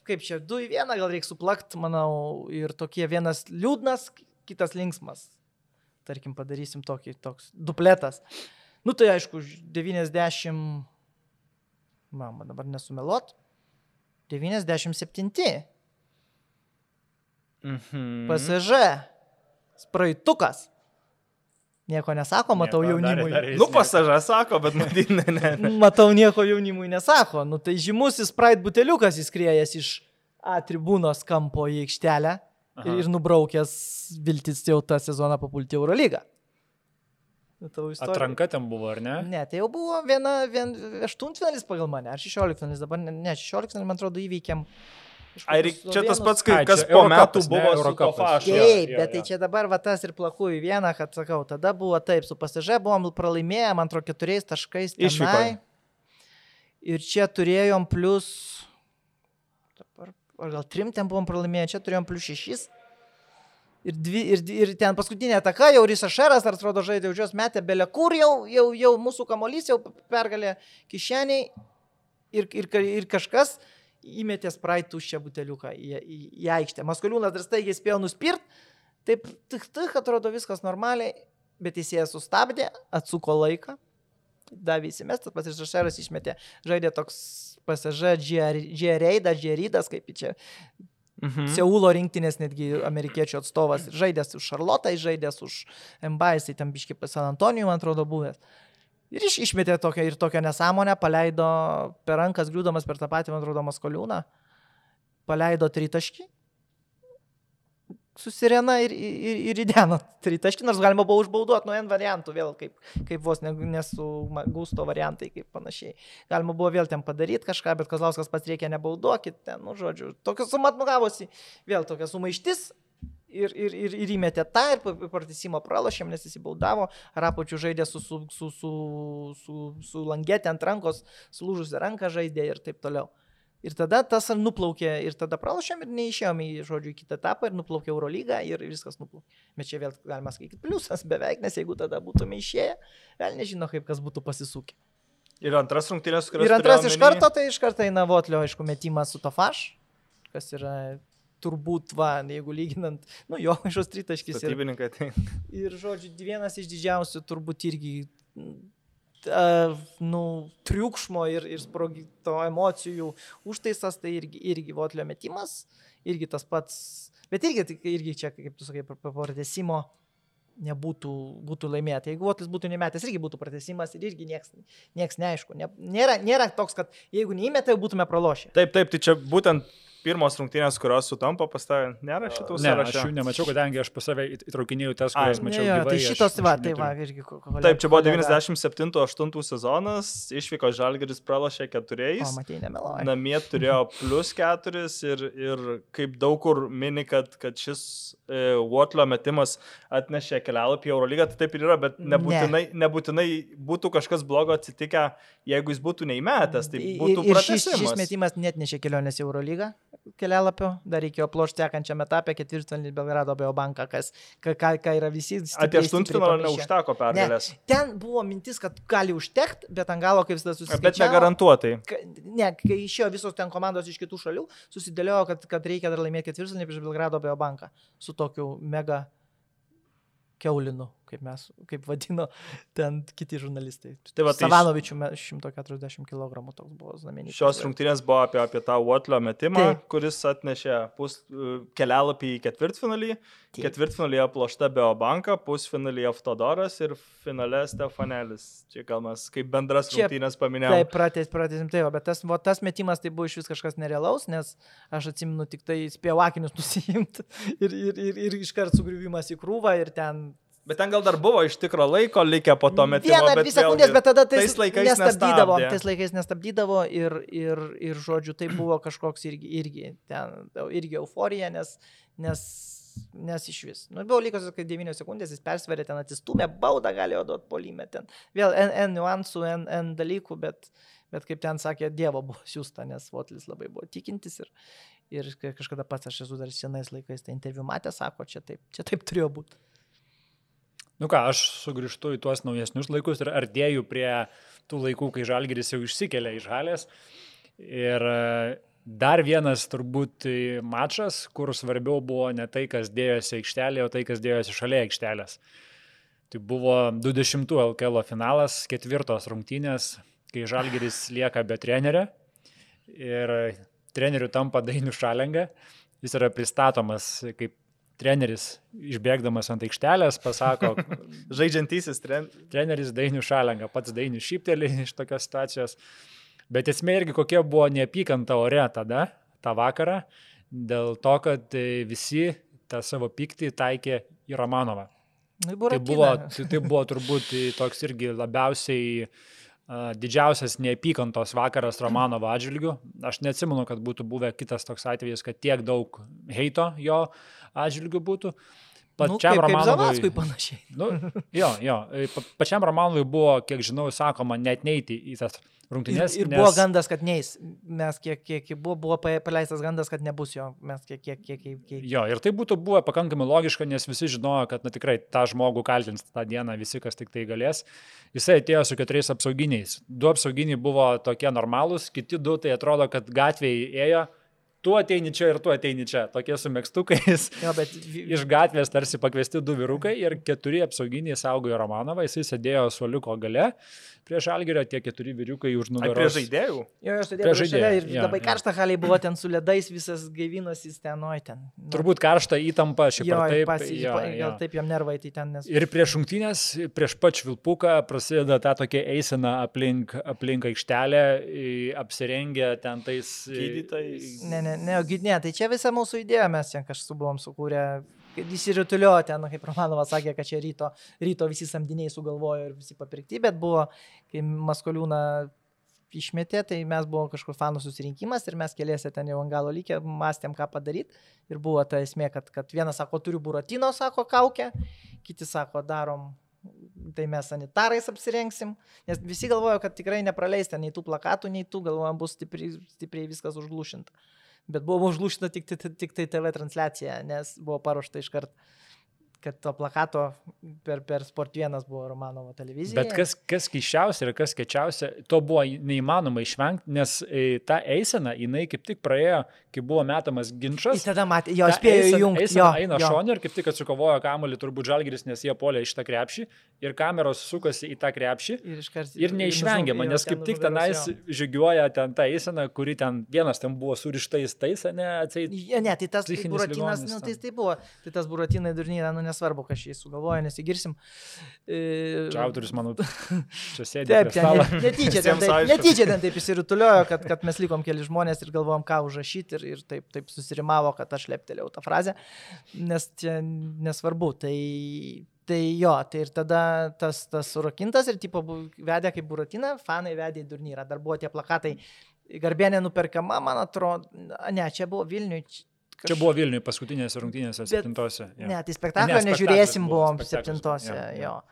kaip čia, du į vieną gal reikia suplakt, manau, ir tokie vienas liūdnas, kitas linksmas. Tarkim, padarysim tokį, toks dupletas. Nu tai aišku, už 90, mama, dabar nesumelot, 97, Mhm. PSG, spraitukas. Nieko nesako, matau Nieko, jaunimui. dar jis Nu, pasažą sako, bet <laughs> matyt, ne, ne. ne. Matau, nieko jaunimui nesako. Nu, tai žymusis Pride buteliukas įskrėjęs iš A tribūnos kampo į aikštelę Aha. ir, ir nubraukęs viltis jau tą sezoną papulti Eurolygą. Nu. Atranka ten buvo, ar ne? Ne, tai jau buvo viena, vien, aštuntfinalis pagal mane, ar šešioliktfinalis, dabar ne, ne šešioliktfinalis, man atrodo, įveikėm. Reik- čia tas pats, kai Ai, kas po metų buvo. Jo, Taip, bet tai čia dabar va tas ir plaku į vieną, kad sakau, tada buvo taip, su pasižė buvom pralaimėję, man atrodo, keturiais taškais. Išvykoj. tenai. Ir čia turėjom plus, dabar, ar gal trim ten buvom pralaimėję, čia turėjom plus šešis. Ir, dvi, ir, ir ten paskutinė ataka, jau Risa Šeras, ar atrodo, žaidė už jos metę belė kur, jau, jau, jau mūsų kamolys, jau pergalė kišeniai ir, ir, ir kažkas įmetė sprait tuščią buteliuką į, į, į aikštę. Maskoliūnas dar staigiai spėjo nuspirt, taip tik tik atrodo viskas normaliai, bet teisėjas sustabdė, atsuko laiką, davė įsimestas, pats iš Šeras išmetė, žaidė toks pasaža Džereidas, Džeridas, kaip čia Mhm. Seulo rinktinės netgi amerikiečių atstovas, žaidęs už Šarlotą, žaidęs už MBA, jisai ten biški pas San Antonijų, man atrodo, buvęs. Ir iš, išmetė tokią ir tokią nesąmonę, paleido per rankas, griūdamas per tą patį, man atrodo, Maskoliūną, paleido tritaškį, susirena ir, ir, ir įdeno tritaškį, nors galima buvo užbauduoti nuo N variantų, vėl kaip, kaip vos ne, nesu gusto variantai, kaip panašiai. Galima buvo vėl ten padaryti kažką, bet Kazlauskas pats reikia nebauduokit, ten, nu, žodžiu, tokia suma atmugavosi, vėl tokia sumaištis, ir, ir, ir, ir įmetė tą ir partisimo pralašėm, nes jis įbaudavo, Rapočių žaidė su, su, su, su, su, su langetė ant rankos, sulūžusi ranką žaidė ir taip toliau. Ir tada tas nuplaukė ir tada pralašėm ir neišėjom į, žodžiu, kitą etapą ir nuplaukė Eurolygą ir viskas nuplaukė. Bet čia vėl galima sakyti pliusas beveik, nes jeigu tada būtume išėję, vėl nežino, kaip kas būtų pasisukę. Ir antras rungtynės, kurios. Ir antras iš karto, tai iš karto eina Votlio, aišku, metimas su Tofaš, kas yra turbūt, va, jeigu lyginant, nu jo, <laughs> iš jos tritaškis. Statybininkai, tai. Ir, žodžiu, vienas iš didžiausių turbūt irgi, uh, nu, triukšmo ir, ir sprogito emocijų užtaisas, tai irgi, irgi votlio metimas, irgi tas pats, bet irgi, irgi čia, kaip tu sakai, pratesimo nebūtų būtų laimėta. Jeigu Votlis būtų nemetęs, irgi būtų pratesimas ir irgi nieks, nieks neaišku. Ne, nėra, nėra toks, kad jeigu neįmetė, būtume pralošę. Taip, taip, tai čia būtent pirmos rungtynės, kurios sutampa pas tave, nėra šitų ne, sąrašų. Aš jų nemačiau, kadangi aš pas save įtraukinėjau tas, kurias mačiau. Ne, jo, gyvai, tai šitos, va, tai va, irgi. Kolega, Taip, čia buvo 97-8 sezonas, išvyko Žalgeris pralašė keturiais. Namie turėjo <laughs> plus keturis ir, ir kaip daug kur mini, kad, kad šis e, Watlio metimas atnešė kelialapį į Eurolygą, tai taip ir yra, bet nebūtinai, ne. nebūtinai būtų kažkas blogo atsitikę, jeigu jis būtų neįmetęs, tai būtų ir, ir šis, šis metimas net nešė kelionės į Eurolygą kelialapio, dar reikėjo plošti sekančiam etapė ketvirtfinalį Belgrado Biobanką, kas, ką, ką, yra visi. Apie aštuntfinalį neužteko pergalės. Ne, ten buvo mintis, kad gali užtekti, bet ant galo kaip visada susitikė. Bet negarantuotai. Ne, kai išėjo visos ten komandos iš kitų šalių, susidėliojo, kad, kad reikia dar laimėti ketvirtfinalį prieš Belgrado Biobanką su tokiu mega keulinu, kaip mes, kaip vadino ten kiti žurnalistai. Tai va, tai Savanovičių 140 kg toks buvo znamenys. Šios rungtynės buvo apie, apie tą Watlio metimą, Taip. kuris atnešė pus, kelialapį į ketvirtfinalį. Taip. Ketvirtfinalyje aplošta Beobanka, pusfinalyje Aftodoras ir finale Stefanelis. Čia gal mes kaip bendras Čia, rungtynės paminėjome. Taip, pratės, pratėsim taip, bet tas, va, tas metimas tai buvo iš vis kažkas nerealaus, nes aš atsimenu tik tai spėjau akinius <laughs> nusijimti ir, ir, ir, ir iškart sugriuvimas į krūvą ir ten Bet ten gal dar buvo iš tikro laiko likę po to metimo. Vieną ar dvi sekundės, bet tada tais, tais laikais nestabdydavo. Nestabdė. Tais laikais nestabdydavo ir, ir, ir, žodžiu, tai buvo kažkoks irgi, irgi, ten, irgi euforija, nes, nes, nes iš vis. Nu, buvo likus, kad 9 sekundės jis persverė ten atsistumė, baudą galėjo duoti polimę ten. Vėl N, N niuansų, N, N dalykų, bet, bet kaip ten sakė, Dievo buvo siūsta, nes Votlis labai buvo tikintis ir, ir kažkada pats aš esu dar senais laikais tą interviu matę, sako, čia taip, čia taip turėjo būti. Nu ką, aš sugrįžtu į tuos naujesnius laikus ir artėju prie tų laikų, kai Žalgeris jau išsikelia iš Halės. Ir e, dar vienas turbūt mačas, kur svarbiau buvo ne tai, kas dėjosi aikštelėje, o tai, kas dėjosi šalia aikštelės. Tai buvo 20 LKL finalas, ketvirtos rungtynės, kai Žalgeris lieka be trenerio ir treneriu tampa Dainių Šalenga. Jis yra pristatomas kaip treneris išbėgdamas ant aikštelės pasako, <laughs> žaidžiantysis tren... treneris Dainių Šalenga, pats Dainių šyptelį iš tokios situacijos. Bet esmė irgi kokia buvo neapykanta ore tada, tą vakarą, dėl to, kad visi tą savo pyktį taikė į Romanovą. Tai buvo, tai buvo, tai, tai buvo turbūt toks irgi labiausiai uh, didžiausias neapykantos vakaras Romanovo atžvilgių. Aš neatsimenu, kad būtų buvę kitas toks atvejis, kad tiek daug heito jo atžvilgių būtų. Pačiam nu, kaip, Romanovui. Kaip panašiai. Nu, jo, jo. Pačiam Romanovui buvo, kiek žinau, sakoma, net neiti į tas rungtynės. Ir, ir nes... buvo gandas, kad neis. Mes kiek, kiek buvo, buvo paleistas gandas, kad nebus jo. Mes kiek, kiek, kiek, kiek. Jo, ir tai būtų buvę pakankamai logiška, nes visi žinojo, kad na, tikrai tą žmogų kaltins tą dieną visi, kas tik tai galės. Jisai atėjo su keturiais apsauginiais. Du apsauginiai buvo tokie normalūs, kiti du tai atrodo, kad gatvėje ėjo tu ateini čia ir tu ateini čia. Tokie su mėgstukais. <laughs> Jo, bet Iš gatvės tarsi pakviesti du vyrukai ir keturi apsauginiai saugojo Romanovą, jisai sėdėjo suoliuko gale prieš Algerio, tie keturi vyrukai už nugaros. prie žaidėjų. Jo, aš Prie sėdėjau žaidėjo, šalia ir jo, labai jo. karšta haliai buvo ten su ledais, visas gaivinas jis ten, oi ten. Nu, Turbūt karšta įtampa šiaip jo, ar taip, taip. pasi, jo. gal taip jam nervai, tai ten nes. Ir prieš šimtinės, prieš pat švilpuką prasideda ta tokia eisena aplink, aplink aikštelę, apsirengę ten tais... Gydytojais. Ne, ne, ne, ne, tai čia visa mūsų idėja, mes ten kažkaip buvom sukūrę, kad įsirutulio ten, kaip Romanovas sakė, kad čia ryto, ryto visi samdiniai sugalvojo ir visi papirkti, bet buvo, kai Maskoliūną išmetė, tai mes buvo kažkur fanų susirinkimas ir mes keliese ten jau ant galo lygiai mąstėm, ką padaryti. Ir buvo ta esmė, kad, kad vienas sako, turiu buratino, sako, kaukę, kiti sako, darom, tai mes sanitarais apsirengsim, nes visi galvojo, kad tikrai nepraleis ten nei tų plakatų, nei tų, galvojam, bus stipriai, stipriai viskas užglušinta. Bet buvo užlūšta tik, tik, tik tai TV transliacija, nes buvo paruošta iš karto, kad to plakato per, per Sport 1 buvo Romanovo televizija. Bet kas, kas keiščiausia ir kas kečiausia, to buvo neįmanoma išvengti, nes e, ta eisena, jinai kaip tik praėjo, kai buvo metamas Jis ginčas. tada matė, jo, spėjo įjungti. Jo, eina jo. šonė ir kaip tik atsikovojo kamuolį turbūt žalgeris, nes jie polė iš tą krepšį ir kameros sukasi į tą krepšį. Ir, iškart, Ir neišvengiama, nes kaip tik tenais žygiuoja ten ta eisena, kuri ten vienas ten buvo surištais tais, ne, atseit. Ne, tai tas buratinas, nu, tai, tai buvo, tai tas buratinai durnyra, nu nesvarbu, kas šį sugalvoja, nesigirsim. E, Čia autorius, manau, čia sėdi. Taip, ten netyčia, ten taip, netyčia ten taip įsirutuliojo, kad, kad mes likom keli žmonės ir galvojom, ką užrašyti ir, ir taip, taip susirimavo, kad aš leptelėjau tą frazę, nes čia nesvarbu. Tai, tai jo, tai ir tada tas, tas surakintas ir tipo vedė kaip buratina, fanai vedė į turnyrą. Dar buvo tie plakatai, garbėnė nuperkama, man atrodo, ne, čia buvo Vilniui. Čia buvo Vilniui paskutinėse rungtynėse, Bet- septintose. jo. Ne, tai spektaklio Ne, nežiūrėsim, buvo, buvom septintose, jo, jo. jo.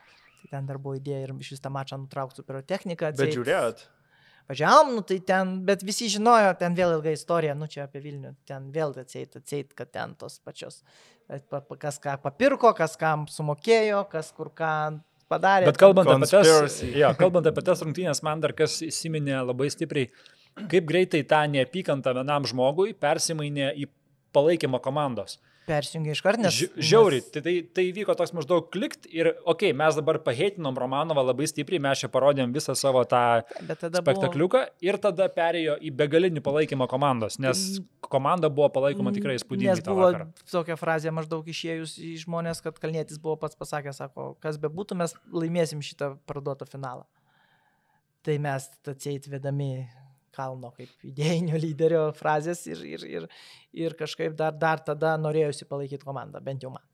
Tai ten dar buvo idėja ir iš vis tą mačą nutraukti su pirotechnika. Bet atseit. žiūrėjot. Važiavom, nu tai ten, bet visi žinojo, ten vėl ilga istorija, nu čia apie Vilnių, ten vėl atseit, atseit, kad ten tos pačios, e, kas ką papirko, kas kam sumokėjo, kas kur ką padarė. Bet kalbant apie, tas, Conspiracy. jo, kalbant apie tas rungtynės, man dar kas įsiminė labai stipriai, kaip greitai tą neapykantą vienam žmogui persimainė į palaikymą komandos. Persijungia iš karto, nes... Ži- Žiauriai, tai, tai, tai vyko toks maždaug klikt ir, okei, okay, mes dabar paheitinom Romanovą labai stipriai, mes čia parodėm visą savo tą Nes, tada buvo... spektakliuką ir tada perėjo į begalinį palaikymą komandos, nes komanda buvo palaikoma tikrai Nes įspūdingai. tą buvo vakarą. tokia frazė maždaug išėjus į žmonės, kad Kalnėtis buvo pats pasakęs, sako, kas be būtų, mes laimėsim šitą parduotą finalą. Tai mes atseit vedami kalno kaip idėjinio <laughs> lyderio frazės ir, ir, ir, ir kažkaip dar, dar tada norėjusi palaikyti komandą, bent jau man.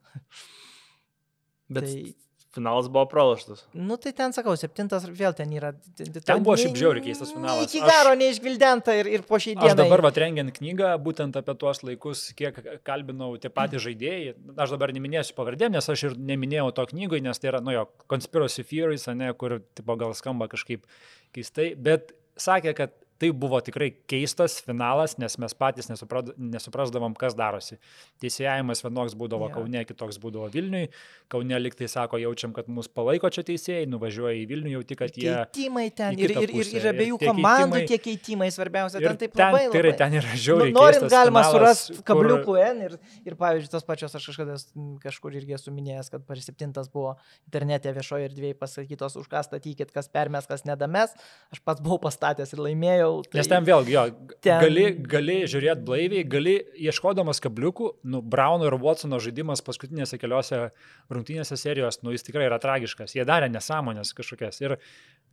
Bet Tai- finalas buvo pralaštas. Nu tai ten sakau, septintas vėl ten yra. Ten buvo šiaip žiauriai keistas finalas. Iki Aš- gero neišgvildenta ir, ir po šiai dienai. Aš dabar vat rengiant knygą, būtent apie tuos laikus, kiek kalbinau tie patys žaidėjai, aš dabar neminėsiu pavardėm, nes aš ir neminėjau to knygoje, nes tai yra, nu jo, conspiracy theories, ne, kur, tipo, gal skamba kažkaip keistai, bet sakė, kad tai buvo tikrai keistas finalas, nes mes patys nesupra- nesuprasdavom, kas darosi. Teisėjimas vienoks būdavo Jo. Kaune, kitoks būdavo Vilniui. Kaune liktai sako, jaučiam, kad mus palaiko čia teisėjai, nuvažiuoja į Vilnių, jauti, kad jie... Keitimai ten ir, ir, ir, ir Ir abiejų tie komandų tie keitimai svarbiausia. Ir Ten taip ten, labai. tikrai, labai. ten yra žiauriai. Nu, norint galima surasti kur- kabliukų N ir, ir pavyzdžiui, tos pačios aš kažkada kažkur irgi esu minėjęs, kad per septintas buvo internete viešoje erdvėje pasakytos, už ką statykit, kas permes, kas nedames. Aš pats buvau pastatęs ir laimėjau. Tai Nes ten vėlgi, jo, ten- gali, gali žiūrėti blaiviai, gali ieškodamas kabliukų, nu, Brauno ir Watsono žaidimas paskutinėse keliose rungtynėse serijos, nu, jis tikrai yra tragiškas. Jie darė nesąmonės kažkokias. Ir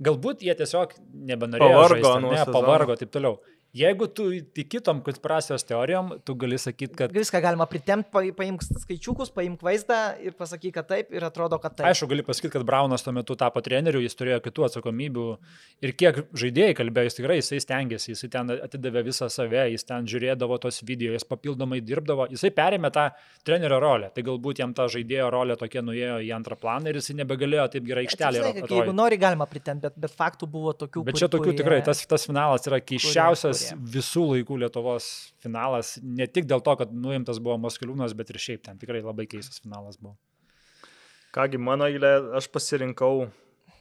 galbūt jie tiesiog nebenorėjo. Pavargo žaisti, ne, sezono. pavargo taip toliau. Jeigu tu tikitom konspiracijos teorijom, tu gali sakyti, kad... Viską galima pritemti, pa, paimk skaičiukus, paimk vaizdą ir pasakyk, kad taip ir atrodo, kad taip. Aišku, gali pasakyti, kad Braunas tuo metu tapo treneriu, jis turėjo kitų atsakomybių ir kiek žaidėjai kalbėjo, jis tikrai jisai stengiasi, jisai ten atidavė visą save, jis ten žiūrėdavo tos video, jis papildomai dirbdavo, jisai perėmė tą trenerio rolę, tai galbūt jam ta žaidėjo rolė tokia nuėjo į antrą planą ir jisai nebegalėjo taip gerai aikštelėje. Jeigu nori, galima pritemti, bet, bet faktų buvo tokių. Bet čia tokių kurie- tikrai, tas, tas finalas yra keiščiausias kurie- visų laikų Lietuvos finalas, ne tik dėl to, kad nuimtas buvo Moskaliūnas, bet ir šiaip ten tikrai labai keistas finalas buvo. Kągi, mano eilė, aš pasirinkau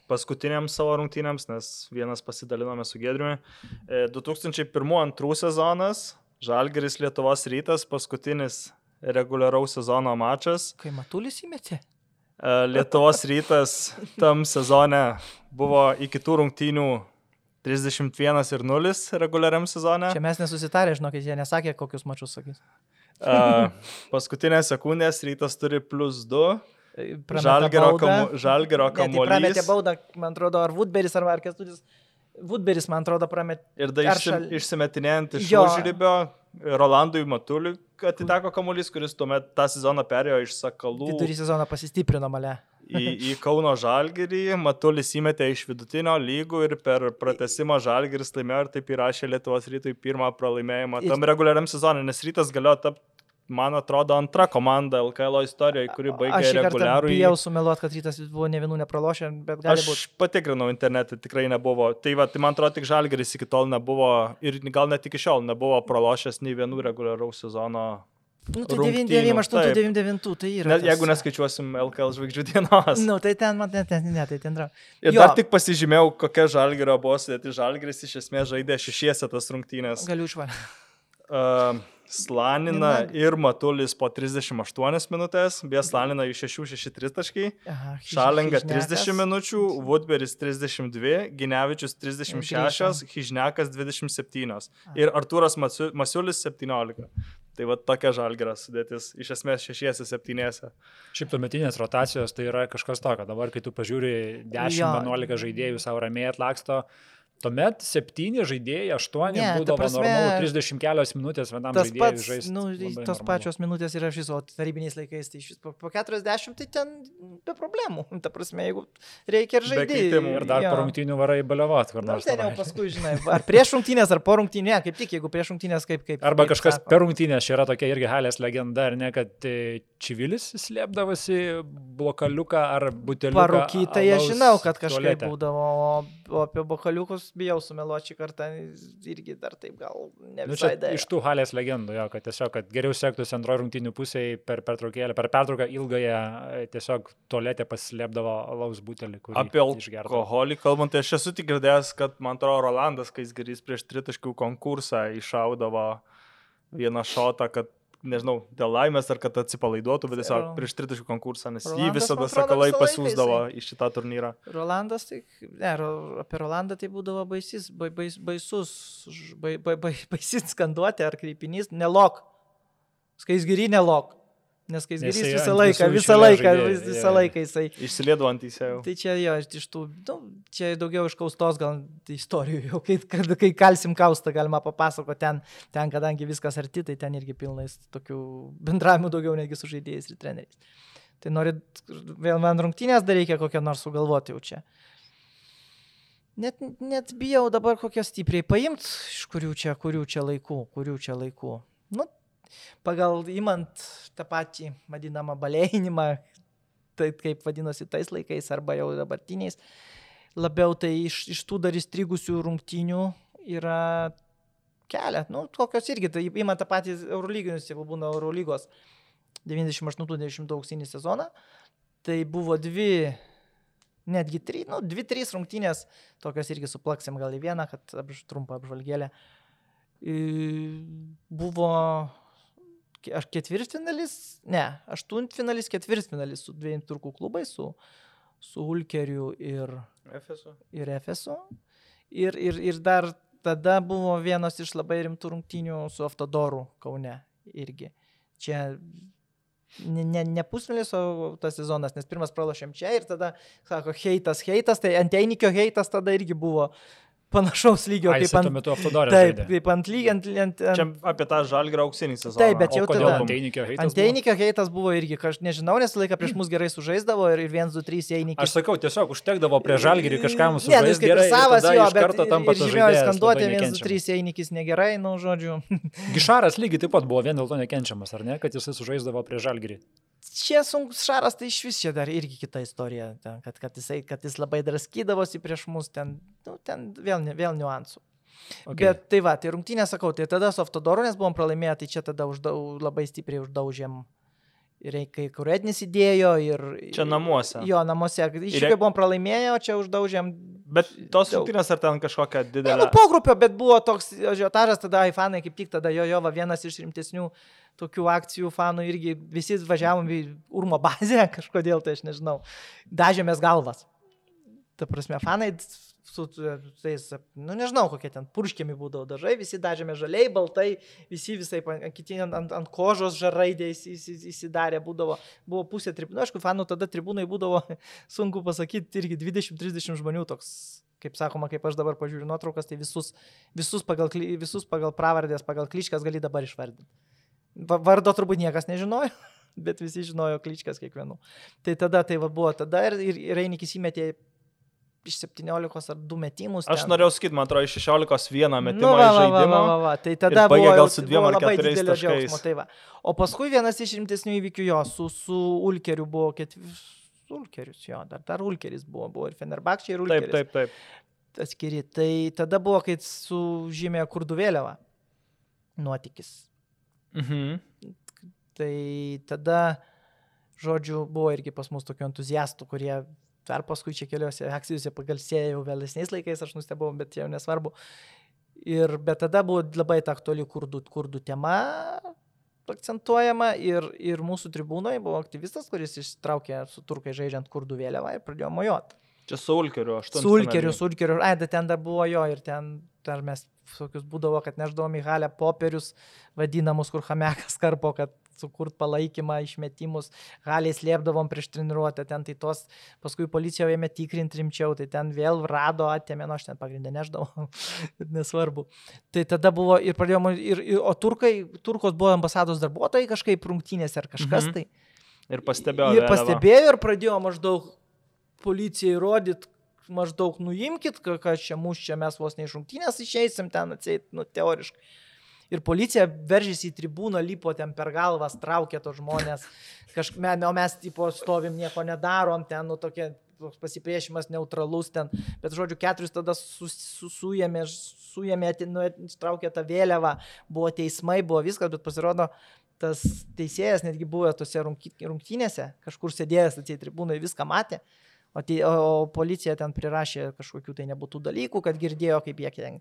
paskutiniams savo rungtynėms, nes vienas pasidalinome su Gedriumi. E, 2001-2002 sezonas, Žalgeris Lietuvos rytas, paskutinis reguliaraus sezono mačas. Kai Matulis įmetė. E, Lietuvos rytas tam sezone buvo iki tų rungtynių 31 ir 0 reguliariam sezone. Čia mes nesusitarė, žinokit, jie nesakė, kokius mačius sakys. Uh, paskutinės sekundės rytas turi plus 2. Prameta Žalgerio, baudą. kamu, žalgerio Ne, tai prametė kamuolys. baudą, man atrodo, ar Woodberis, ar ar Kestutis. Woodberis, man atrodo, prametė. Ir dar šal- išsimetinėjant iš Jo. užrybio, Rolandui Matuliui atiteko kamuolys, kuris tuomet tą sezoną perėjo iš Sakalų Vidury sezono pasistiprino male. Į, į Kauno Žalgirį. Matulis įmetė iš vidutinio lygų ir per pratesimą Žalgiris laimėjo ir taip įrašė Lietuvos rytui pirmą pralaimėjimą Ir- tam reguliariam sezonui, nes rytas galėjo tapti, man atrodo, antra komanda LKL istorijoje, kuri baigė Aš reguliarų bijau sumeluoti, kad rytas buvo ne vienų nepralošę, bet gali Aš būti. patikrinau internete, tikrai nebuvo. Tai va, tai man atrodo, tik Žalgeris iki tol nebuvo ir gal net iki šiol nebuvo pralošęs nei vienų reguliaraus sezono. Nu, tai rungtynių, 98, taip. 99, tai yra. Ne, tas- jeigu neskaičiuosim LKL žvaigždžių dienos. Nu, tai ten, man, ne, ne, ne, tai ten yra. Ir jo. dar tik pasižymėjau, kokia Žalgerio buvo sudėti. Žalgeris iš esmės žaidė šešiese tas rungtynės. Galiu išvaryti. Uh, Slanina Viena- ir Matulis po 38 minutės, beje Slanina iš 6-6-3 taškai. Šalinga 30 minučių, Woodberis 32, Ginevičius 36, Hyžnekas 27 ir Artūras Masiu- Masiulis 17. Tai va tokia žalgera sudėtis, iš esmės šešiese, septynėse. Šiaip tuometinės rotacijos tai yra kažkas tokio. Dabar, kai tu pažiūri 10-11 žaidėjų savo ramiai atlaksto, tuomet 7 žaidėjai, 8 Ne, būdavo prasme, normalu, 30 kelios minutės vienam Tas žaidėjui pats, žaisti. nu, tos normalu. pačios minutės yra šis, o tarybiniais laikais tai šis po, po 40 tai ten be problemų. <laughs> Ta prasme, jeigu reikia ir keitimų. Ir dar po rungtynių varai baliavot, kur Na, nors. ten jau paskui, žinai, ar <laughs> prieš rungtynės, ar po rungtynės, kaip tik, jeigu prieš rungtynės, kaip kaip. Arba kaip kažkas sako. per rungtynės, čia yra tokia irgi halės legenda, ar ne, kad e, Čivilis slėpdavosi blokaliuką ar buteliuką. Parūkyta, tai aš alaus žinau, kad kažkaip tualete. būdavo, o, apie bokaliukus bijau sumeluoti šį kartą, irgi dar taip gal ne Nu, visai. daėjo. iš tų halės legendų, jo, kad tiesiog, kad geriau sektųsi antrojo rungtynių pusėje per pertraukėlę, per pertrauką ilgąją, e, tiesiog tualetė paslėpdavo alaus butelį, kurį Apie alkoholį kalbant, tai aš esu tik girdėjęs, kad man atrodo Rolandas, kai jis garys prieš tritaškių konkursą iššaudavo vieną šotą, kad nežinau, dėl laimės ar kad atsipalaiduotų, bet tiesiog prieš tritaškių konkursą, nes jį Rolandas, visada man atrodo, sakalai pasiūsdavo į šitą turnyrą. Rolandas, tai, ne, apie Rolandą tai būdavo baisis, bai, bais, baisus, bai, bai, bai, <laughs> baisis skanduoti ar kreipinys, nelok. Skaisgiri nelok. Nes skaisgirys Jisai visą laiką, visą laiką, vis- visą jo. laiką jisai. Išsilėdu ant teisėjų. Tai čia jo, iš tų, nu, čia daugiau iškaustos gal istorijų, jau kai, kad, kai kalsim kaustą galima papasakoti ten, ten, kadangi viskas arti, tai ten irgi pilnais tokių bendravimų daugiau netgi su žaidėjais ir treneriais. Tai norit, vėl man rungtynės dar reikia kokią nors sugalvoti jau čia. Net, net bijau dabar kokią stipriai paimt, iš kurių čia, kurių čia laikų, kurių čia laikų. Pagal įmant tą patį vadinamą balėjinimą, tai kaip vadinosi tais laikais arba jau dabartiniais, labiau tai iš, iš tų dar įstrigusių rungtynių yra kelia. Nu, kokios irgi, tai įmant tą patį Eurolyginius, jeigu būna Eurolygos 98-90 auksinį sezoną, tai buvo dvi, netgi trys, nu, dvi, trys rungtynės, tokios irgi suplaksim gal į vieną, kad apž, trumpą apžvalgėlę. Buvo ar ketvirtfinalis, ne, aštuntfinalis, ketvirtfinalis su dviejų turkų klubais, su, su Ulkeriu ir, Efesu. ir Efesu. Ir, ir, ir dar tada buvo vienas iš labai rimtų rungtynių su Aftodoru Kaune irgi. Čia ne, ne, ne pusmelis, o tas sezonas, nes pirmas pralašėm čia ir tada, sako, heitas, heitas, tai anteinikio heitas tada irgi buvo panašaus lygio Ai, kaip ant... metu Aftodorė. Taip, kaip ant lygiai, ant... ant, Čia ant apie tą žalgirą auksinį sezoną. Taip, bet jau tada- Anteinikio heitas? buvo? Anteinikio heitas buvo irgi, aš nežinau, nes laiką prieš mus gerai sužaisdavo ir 1, 2, 3 einikis. Aš sakau, tiesiog užtekdavo prie žalgirį kažkam Ne, nu, sužaisti jis kaip ir savas jo, iš bet karto tampa ir tas žaidėjas skanduoti labai 1, 2, nekenčiamas. 3 einikis negerai, nu, žodžiu. Gišaras lygiai taip pat buvo vien dėl to nekenčiamas, ar ne, kad jisai sužaisdavo prie žalgirį. Čia sunkus šaras, tai iš vis čia dar irgi kita istorija, ten, kad, kad, jisai, kad jis labai draskydavosi prieš mus, ten, nu, ten vėl, ne- vėl niuansų. Okay. Bet tai va, tai rungtynė sakau, tai tada su Aftodoru, nes buvom pralaimėję, tai čia tada uždau, labai stipriai uždaužėm. Ir kai Kurednis įdėjo ir... Čia namuose. Jo, namuose. Iš tikrųjų buvom pralaimėję, o čia uždaužėm Bet tos rungtynės ar ten kažkokia Ne, didelė... nu, pogrupio, bet buvo toks žiotažas, tada ai fanai kaip tik tada jo jo va, vienas iš rimtesnių tokių akcijų fanų irgi visi važiavom į Urmo bazę <laughs> kažkodėl, tai aš nežinau, dažėmės galvas. Ta prasme, fanai su tais, nu nežinau, kokie ten purškiami būdavo dažai, visi dažėme žaliai, baltai, visi visai, kiti ant, ant, ant kožos žaraidė įsi- įsi- įsidarė, būdavo, buvo pusė tribūnų, aišku, fanų tada tribūnai būdavo, <laughs> sunku pasakyti, irgi 20-30 žmonių toks, kaip sakoma, kaip aš dabar pažiūriu nuotraukas, tai visus, visus, pagal, visus pagal pravardės, pagal kliškas gali dabar išvardinti. Va- Vardo turbūt niekas nežinojo, <laughs> bet visi žinojo kliškas kiekvienų. Tai tada tai va buvo tada ir, ir, ir Reinikis įmetė iš 17 ar 2 metimus. Aš ten. norėjau sakyti, man atrodo, iš 16 vieną metimą Nu, va, va, va, va, va, va. Tai tada buvo, gal su dviem ar keturiais taškais. Tai va. o paskui vienas iš rimtesnių įvykių jo, su, su Ulkeriu buvo ketvirtas. Ulkerius, jo, dar, dar Ulkeris buvo, buvo ir Fenerbakčiai, ir Taip, Ulkeris. taip, taip. Atskiri. Tai tada buvo, kai su žymė kurdų vėliava nuotykis. Mhm. Tai tada, žodžiu, buvo irgi pas mus tokių entuziastų, kurie dar paskui čia keliose akcijose pagalsėjo jau vėlesniais laikais, aš nustebau, bet jau nesvarbu. Ir, bet tada buvo labai ta aktuali kurdų, kurdų tema akcentuojama ir, ir mūsų tribūnoje buvo aktyvistas, kuris ištraukė su turkai žaidžiant kurdų vėliavą ir pradėjo mojot. Čia su Ulkeriu, aš tu. Sulkerių, sulkerių, ai, ten dar buvo jo ir ten dar mes tokius būdavo, kad neždavom į halę popierius vadinamus, kur hamekas karpo, kad sukurt palaikymą, išmetimus, haliai slėpdavom prieš treniruotę, ten tai tos, paskui policija jau ėmė tikrinti rimčiau, tai ten vėl rado, atėmė, nu aš ten pagrindę neždavau, <laughs> nesvarbu. Tai tada buvo ir pradėjome, ir, ir, o turkai, turkos buvo ambasados darbuotojai kažkaip rungtynėse ar kažkas Mhm. tai. Ir pastebėjau. Ir pastebėjo ir pradėjo maždaug policijai rodyti, maždaug nuimkit, ką čia mūsų čia mes vos neišrungtynės išeisim ten atseit, nu, teoriškai. Ir policija veržėsi į tribūną, lipo ten per galvas, traukė tos žmonės, kažkame, o mes tipo stovim, nieko nedarom, ten, nu, toks pasipriešimas neutralus ten, bet žodžiu, keturis tada su, su, suėmė, suėmė, nu, traukė tą vėliavą, buvo teismai, buvo viskas, bet pasirodo, tas teisėjas netgi buvo tose rungty- rungtynėse, kažkur sėdėjęs atsiai tribūnai, viską matė. O, tai, o, policija ten prirašė kažkokių tai nebūtų dalykų, kad girdėjo, kaip jie ten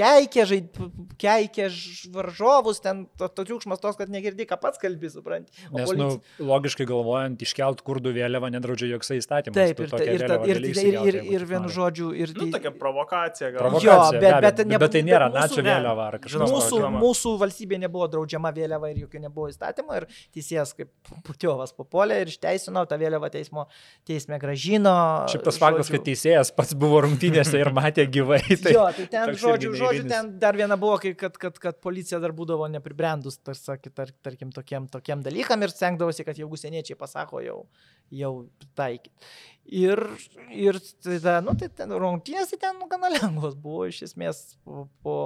keikė, žaid, keikė varžovus, ten to, to triukšmas tos, kad negirdi, ką pats kalbi, supranti. O Nes, policija- nu, logiškai galvojant, iškelt kurdų vėliavą nedraudžia joks įstatymas. Taip, Tu ir, ta- ir, ta- ir, ir, ir, ir, ir vienu žodžiu, ir Nu, tokia provokacija gal. Provokacija, Jo, be bet- abejo, bet ne- bet tai bet nėra mūsų nacių vėliava ar kažkas. Mūsų, mūsų valstybė nebuvo draudžiama vėliava ir jokių nebuvo įstatymo ir teisėjas kaip putiovas papuolė ir išteisino tą vėliavą teismo teisme gražino. Šiaip tas faktas, kad teisėjas pats buvo rungtynėse ir matė gyvai. <laughs> Tai jo, tai ten, toks žodžiu, žodžiu, ten dar viena buvo, kad, kad, kad policija dar būdavo nepribrendus, tarsi, tar, tarkim, tokiem, tokiem dalykam ir stengdavosi, kad jau užsieniečiai pasako, jau, jau pritaikyti. Ir, ir tada, nu, tai ten rungtynės, tai ten gana lengvos buvo, iš esmės, po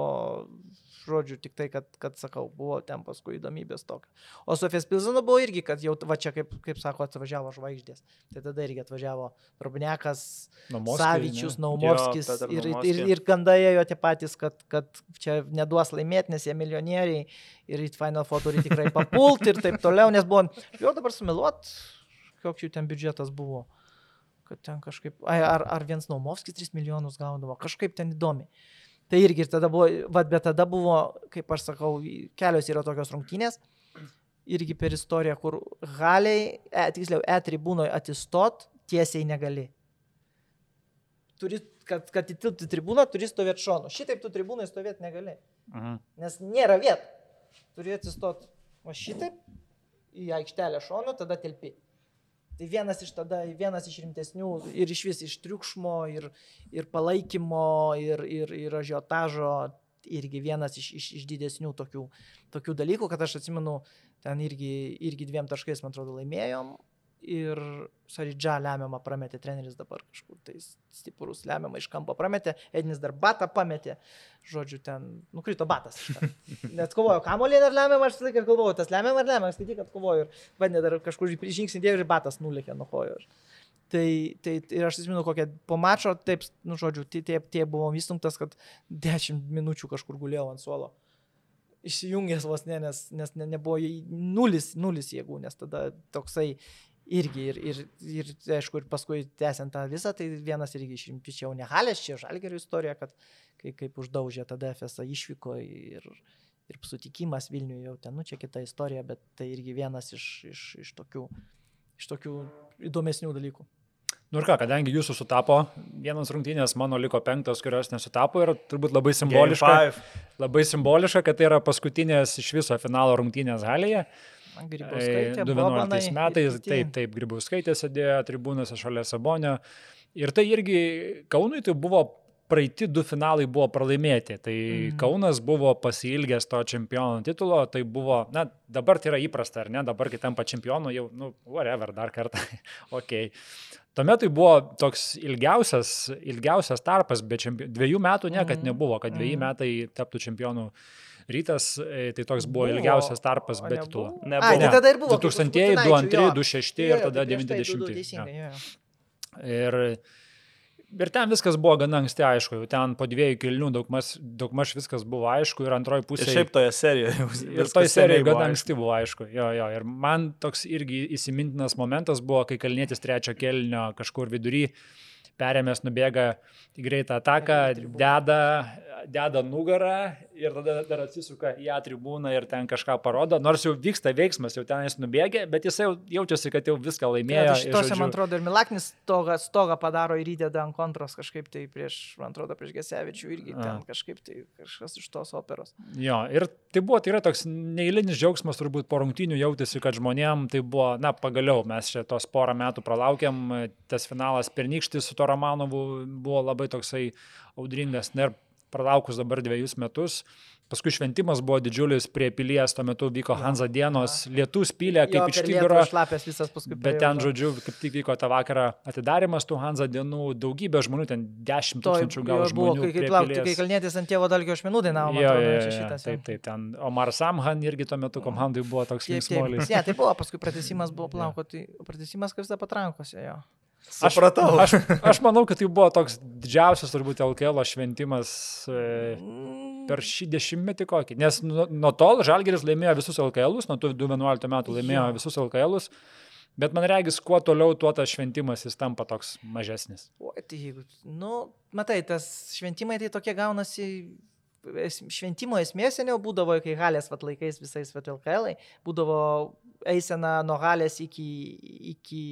žodžiu, tik tai, kad, kad sakau, buvo ten paskui įdomybės tokia. O Sofijas Pilzano buvo irgi, kad jau, va čia, kaip, kaip sako, atvažiavo žvaigždės. Tai tada irgi atvažiavo Robnekas, Naumovskis, Savičius, ne? Naumovskis Jo, ir, ir, ir gandai ėjo tie patys, kad, kad čia neduos laimėti, nes jie milijonieriai ir į Final Four turi tikrai papult ir taip toliau, nes buvo, jau dabar sumiluot, koks jų ten biudžetas buvo. Kad ten kažkaip, ai, ar, ar vienas Naumovskis 3 milijonus gaudavo, kažkaip ten įdomi. Tai irgi ir tada buvo, vad, bet tada buvo, kaip aš sakau, kelios yra tokios rungtynės, irgi per istoriją, kur galiai, e, tiksliau, E tribūnoje atsistot tiesiai negali turi, kad, kad įtilpti tribūną, turi stovėti šonu. Šitaip tu tribūnai stovėti negali, Mhm. nes nėra vietų. Turi atsistoti. O šitaip į aikštelę šonu, tada telpi. Tai vienas iš tada, vienas iš rimtesnių ir iš vis iš triukšmo, ir, ir palaikymo, ir, ir, ir ažiotažo, irgi vienas iš, iš, iš didesnių tokių, tokių dalykų, kad aš atsimenu, ten irgi, irgi dviem taškais, man atrodo, laimėjom. Ir Saridža lemiamą prametė treneris dabar kažkur, tai stiprus lemiamą iš kampo prametė, Ednis dar batą pametė, žodžiu, ten nukrito batas. <laughs> Net kovojo kamolį ar lemiamą, aš visą laiką galvoju, tas lemiamą ar lemiamą, skaityk, kad kovojo ir vadinė dar kažkur žingsnį dėjo ir batas nulėkė nuo kojos. Tai, tai ir aš atsimenu, kokią po mačo, taip, nu, žodžiu, tie, tie, tie buvom įstumtas, kad 10 minučių kažkur gulėjau ant suolo. Išsijungęs vos ne, nes, nes ne, nebuvo nulis, nulis jėgų, nes tada toksai irgi, ir, ir, ir aišku, ir paskui tęsiant tą visą, tai vienas irgi išrinkti čia jau ne Halės, čia Žalgerio istorija, kad kai, kaip uždaužė tada FSA išvyko ir, ir sutikimas Vilniuje jau ten, nu čia kita istorija, bet tai irgi vienas iš, iš, iš, tokių, iš tokių įdomesnių dalykų. Nu ir ką, kadangi jūsų sutapo, vienas rungtynės mano liko penktos, kurios nesutapo ir turbūt labai simboliška, labai simboliška, kad tai yra paskutinės iš viso finalo rungtynės halėje. Grybauskaitė. 2011 metais, taip, taip, Grybauskaitė sėdėjo tribūnose šalia Sabonio. Ir tai irgi Kaunui tai buvo praeiti du finalai buvo pralaimėti. Tai mm. Kaunas buvo pasilgęs to čempiono titulo, tai buvo, na, dabar tai yra įprasta, ar ne, dabar kitam pa čempionu jau, nu, whatever, dar kartą, <laughs> ok. Tuomet tai buvo toks ilgiausias, ilgiausias tarpas, bet čempi... dviejų metų niekad mm. nebuvo, kad dviejai mm. metai taptų čempionu. Rytas, e, tai toks buvo, buvo ilgiausias tarpas be titulo. Ne, Ai, tai tada ir buvo. 2000, 2002, 2006 ir tada 90. Ja. Ir Ir ten viskas buvo gana anksti aišku, jau ten po dviejų kilnių daugmaž, daugmaž viskas buvo aišku ir antroji pusė. Ir šiaip toje serijoje. Ir toje serijoje gana anksti buvo aišku. Jo, jo. Ir man toks irgi įsimintinas momentas buvo, kai kalnėtis trečio kelnio kažkur vidury perėmęs nubėga į greitą ataką, deda deda nugarą ir tada dar atsisuka į A tribūną ir ten kažką parodo, nors jau vyksta veiksmas, jau ten jis nubėgė, bet jis jau jaučiasi, kad jau viską laimėjo. Ja, šitose, man atrodo, ir Milaknis stogą, stogą padaro ir įdeda ant kontros kažkaip tai prieš, man atrodo, prieš Gesevičių irgi A. ten kažkaip tai kažkas iš tos operos. Jo, ir tai buvo, tai yra toks neįlinis džiaugsmas, turbūt po rungtynių jautėsi, kad žmonėm tai buvo, na, pagaliau mes čia tos porą metų pralaukėm, tas finalas pernykštis su to Romanovu buvo labai toksai audringas. Ir pralaukus dabar dviejus metus. Paskui šventimas buvo didžiulis prie pilies, tuo metu vyko Hanza dienos, lietus pylė kaip iš kibiro. Bet ten, žodžiu, kaip tik vyko tą vakarą atidarimas tų Hanza dienų, daugybė žmonių, ten 10 tūkstančių gal žmonių. Buvo, kai, kaip laukti, kai kalnėtis ant tėvo dalgio ašmenų dainavo. Jo, jo, jo, šitas, taip, taip, ten Omar Samhan irgi tuo metu komandai buvo toks linksmolis. Ne, tai buvo, paskui <laughs> pratesimas buvo plauko, tai pratesimas kaip visada patrankose jo. Supratau. Aš, aš, aš manau, kad tai buvo toks didžiausias turbūt LKL šventimas e, per šį dešimtmetį kokį. Nes nuo, nuo tol Žalgeris laimėjo visus LKL, nuo tų 2011 metų laimėjo ja. visus LKL. Bet man regis, kuo toliau, tuo tas šventimas jis tampa toks mažesnis. O, tai jeigu, nu, matai, tas šventimai tai tokie gaunasi šventimo esmė seniau būdavo, kai halės vat, laikais visais VTLKL, būdavo eisena nuo halės iki, iki,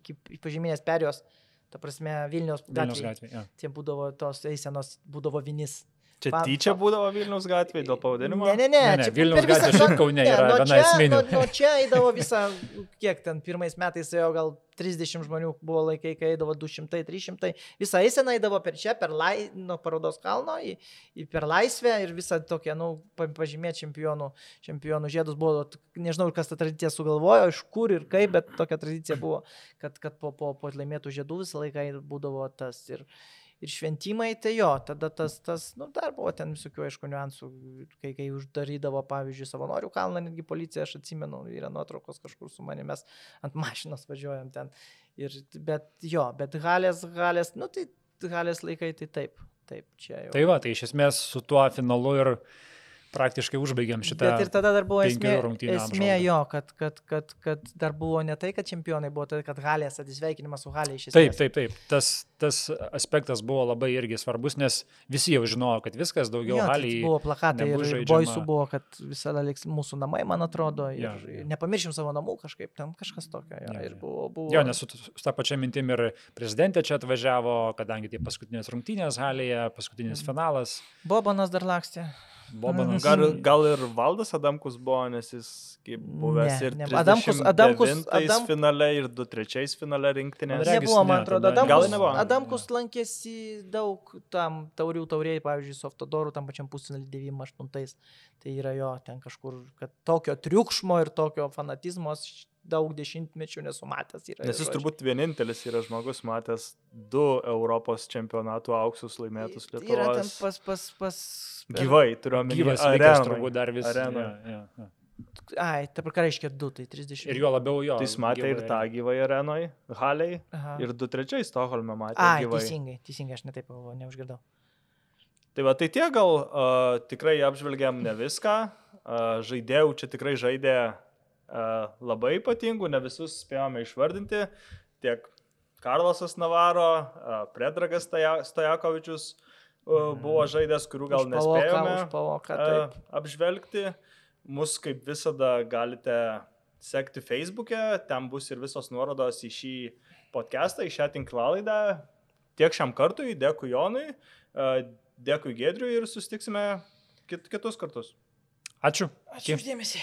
iki pažyminės perėjos, ta prasme Vilnius gatvė. Vilnius gatvė ja. Tie būdavo tos eisenos, būdavo vinis. Čia pa, tyčia būdavo Vilnius gatvėje dėl pavadinimo? Ne, ne, ne. ne, ne Vilnius gatvė šiaip Kaune yra ne, viena esminė. Nuo, nuo čia eidavo visą, kiek ten pirmais metais ėjo gal 30 žmonių buvo laikai, kai eidavo 200-300. Visa eisena eidavo per čia, per lai, nuo parodos kalno į, į per laisvę ir visą tokią, nu, pažymėti čempionų, čempionų žiedus buvo, nežinau, kas tą tradiciją sugalvojo, iš kur ir kaip, bet tokia tradicija buvo, kad, kad po, po, po laimėtų žiedų visą laiką būdavo tas. Ir, ir šventimai, tai jo, tada tas, tas nu, dar buvo ten visokių, aišku, niuansų, kai, kai uždarydavo, pavyzdžiui, savanorių kalną, netgi policija, aš atsimenu, yra nuotraukos kažkur su manimi, mes ant mašinos važiuojam ten. Ir, bet jo, bet galės, galės, nu tai galės laikai, tai taip, taip, čia jau. Tai va, tai iš esmės su tuo finalu ir praktiškai užbaigėm šitą. Bet ir tada dar buvo esmė, esmė jo, kad, kad, kad, kad dar buvo ne tai, kad čempionai buvo, tai kad galės atsisveikinimas su galė iš esmės. Taip, taip, taip. Tas, tas aspektas buvo labai irgi svarbus, nes visi jau žinojo, kad viskas daugiau galė. Tai buvo plakatai ir, ir boisų buvo, kad visada liks mūsų namai, man atrodo. Ir, ja, ja. Nepamiršim savo namų kažkaip, ten kažkas tokio. Ja, ja, ja. Buvo, buvo... Jo, nes su, su tą pačią mintim ir prezidentė čia atvažiavo, kadangi tai paskutinės rungtynės halėje, paskutinis mhm. finalas. Bobanas dar lakstė. Bobanas. Gal, gal ir Valdas Adamkus buvo, nes jis kaip buvęs ne, ir ne, Adamkus, Adamkus, Adam... finale ir 2-3 finale rinktinės. Nebuvo, man atrodo, Adamkus, gal nebuvo. Adamkus lankėsi daug tam taurių tauriai, pavyzdžiui, Softodorų tam pačiam pusfinalį 98. Tai yra jo, ten kažkur, kad tokio triukšmo ir tokio fanatizmo daug dešimtmečių nesu matęs. Yra, Nes jis žodžiu. turbūt vienintelis yra žmogus matęs du Europos čempionatų auksus laimėtus Lietuvos. Yra ten pas, pas, pas... Gyvai, turiu omeny. Gyvas arenas turbūt dar vis. Arena. Ja, ja, ja. Ai, tai ką reiškia 2, tai 30. Ir jo labiau jo. Tai jis matė ir tą gyvai arenoje, Haliai. Aha. Ir 2-3 Stokholme matė. Ai, gyvai. teisingai, teisingai, aš netaip galvoju, neužgirdau. Tai va, tai tie gal uh, tikrai apžvelgiam ne viską. Uh, žaidėjų čia tikrai žaidė labai ypatingų, ne visus spėjome išvardinti. Tiek Karlosas Navaro, Predragas Stojakovičius buvo žaidęs, kurių gal nespėjome užpavoka, apžvelgti. Mus kaip visada galite sekti Facebook'e, ten bus ir visos nuorodos į šį podcastą, į šią tinklalaidą. Tiek šiam kartui, dėkui Jonui, dėkui Gedriui ir sustiksime kit kitus kartus. Ačiū. Ačiū uždėmesi.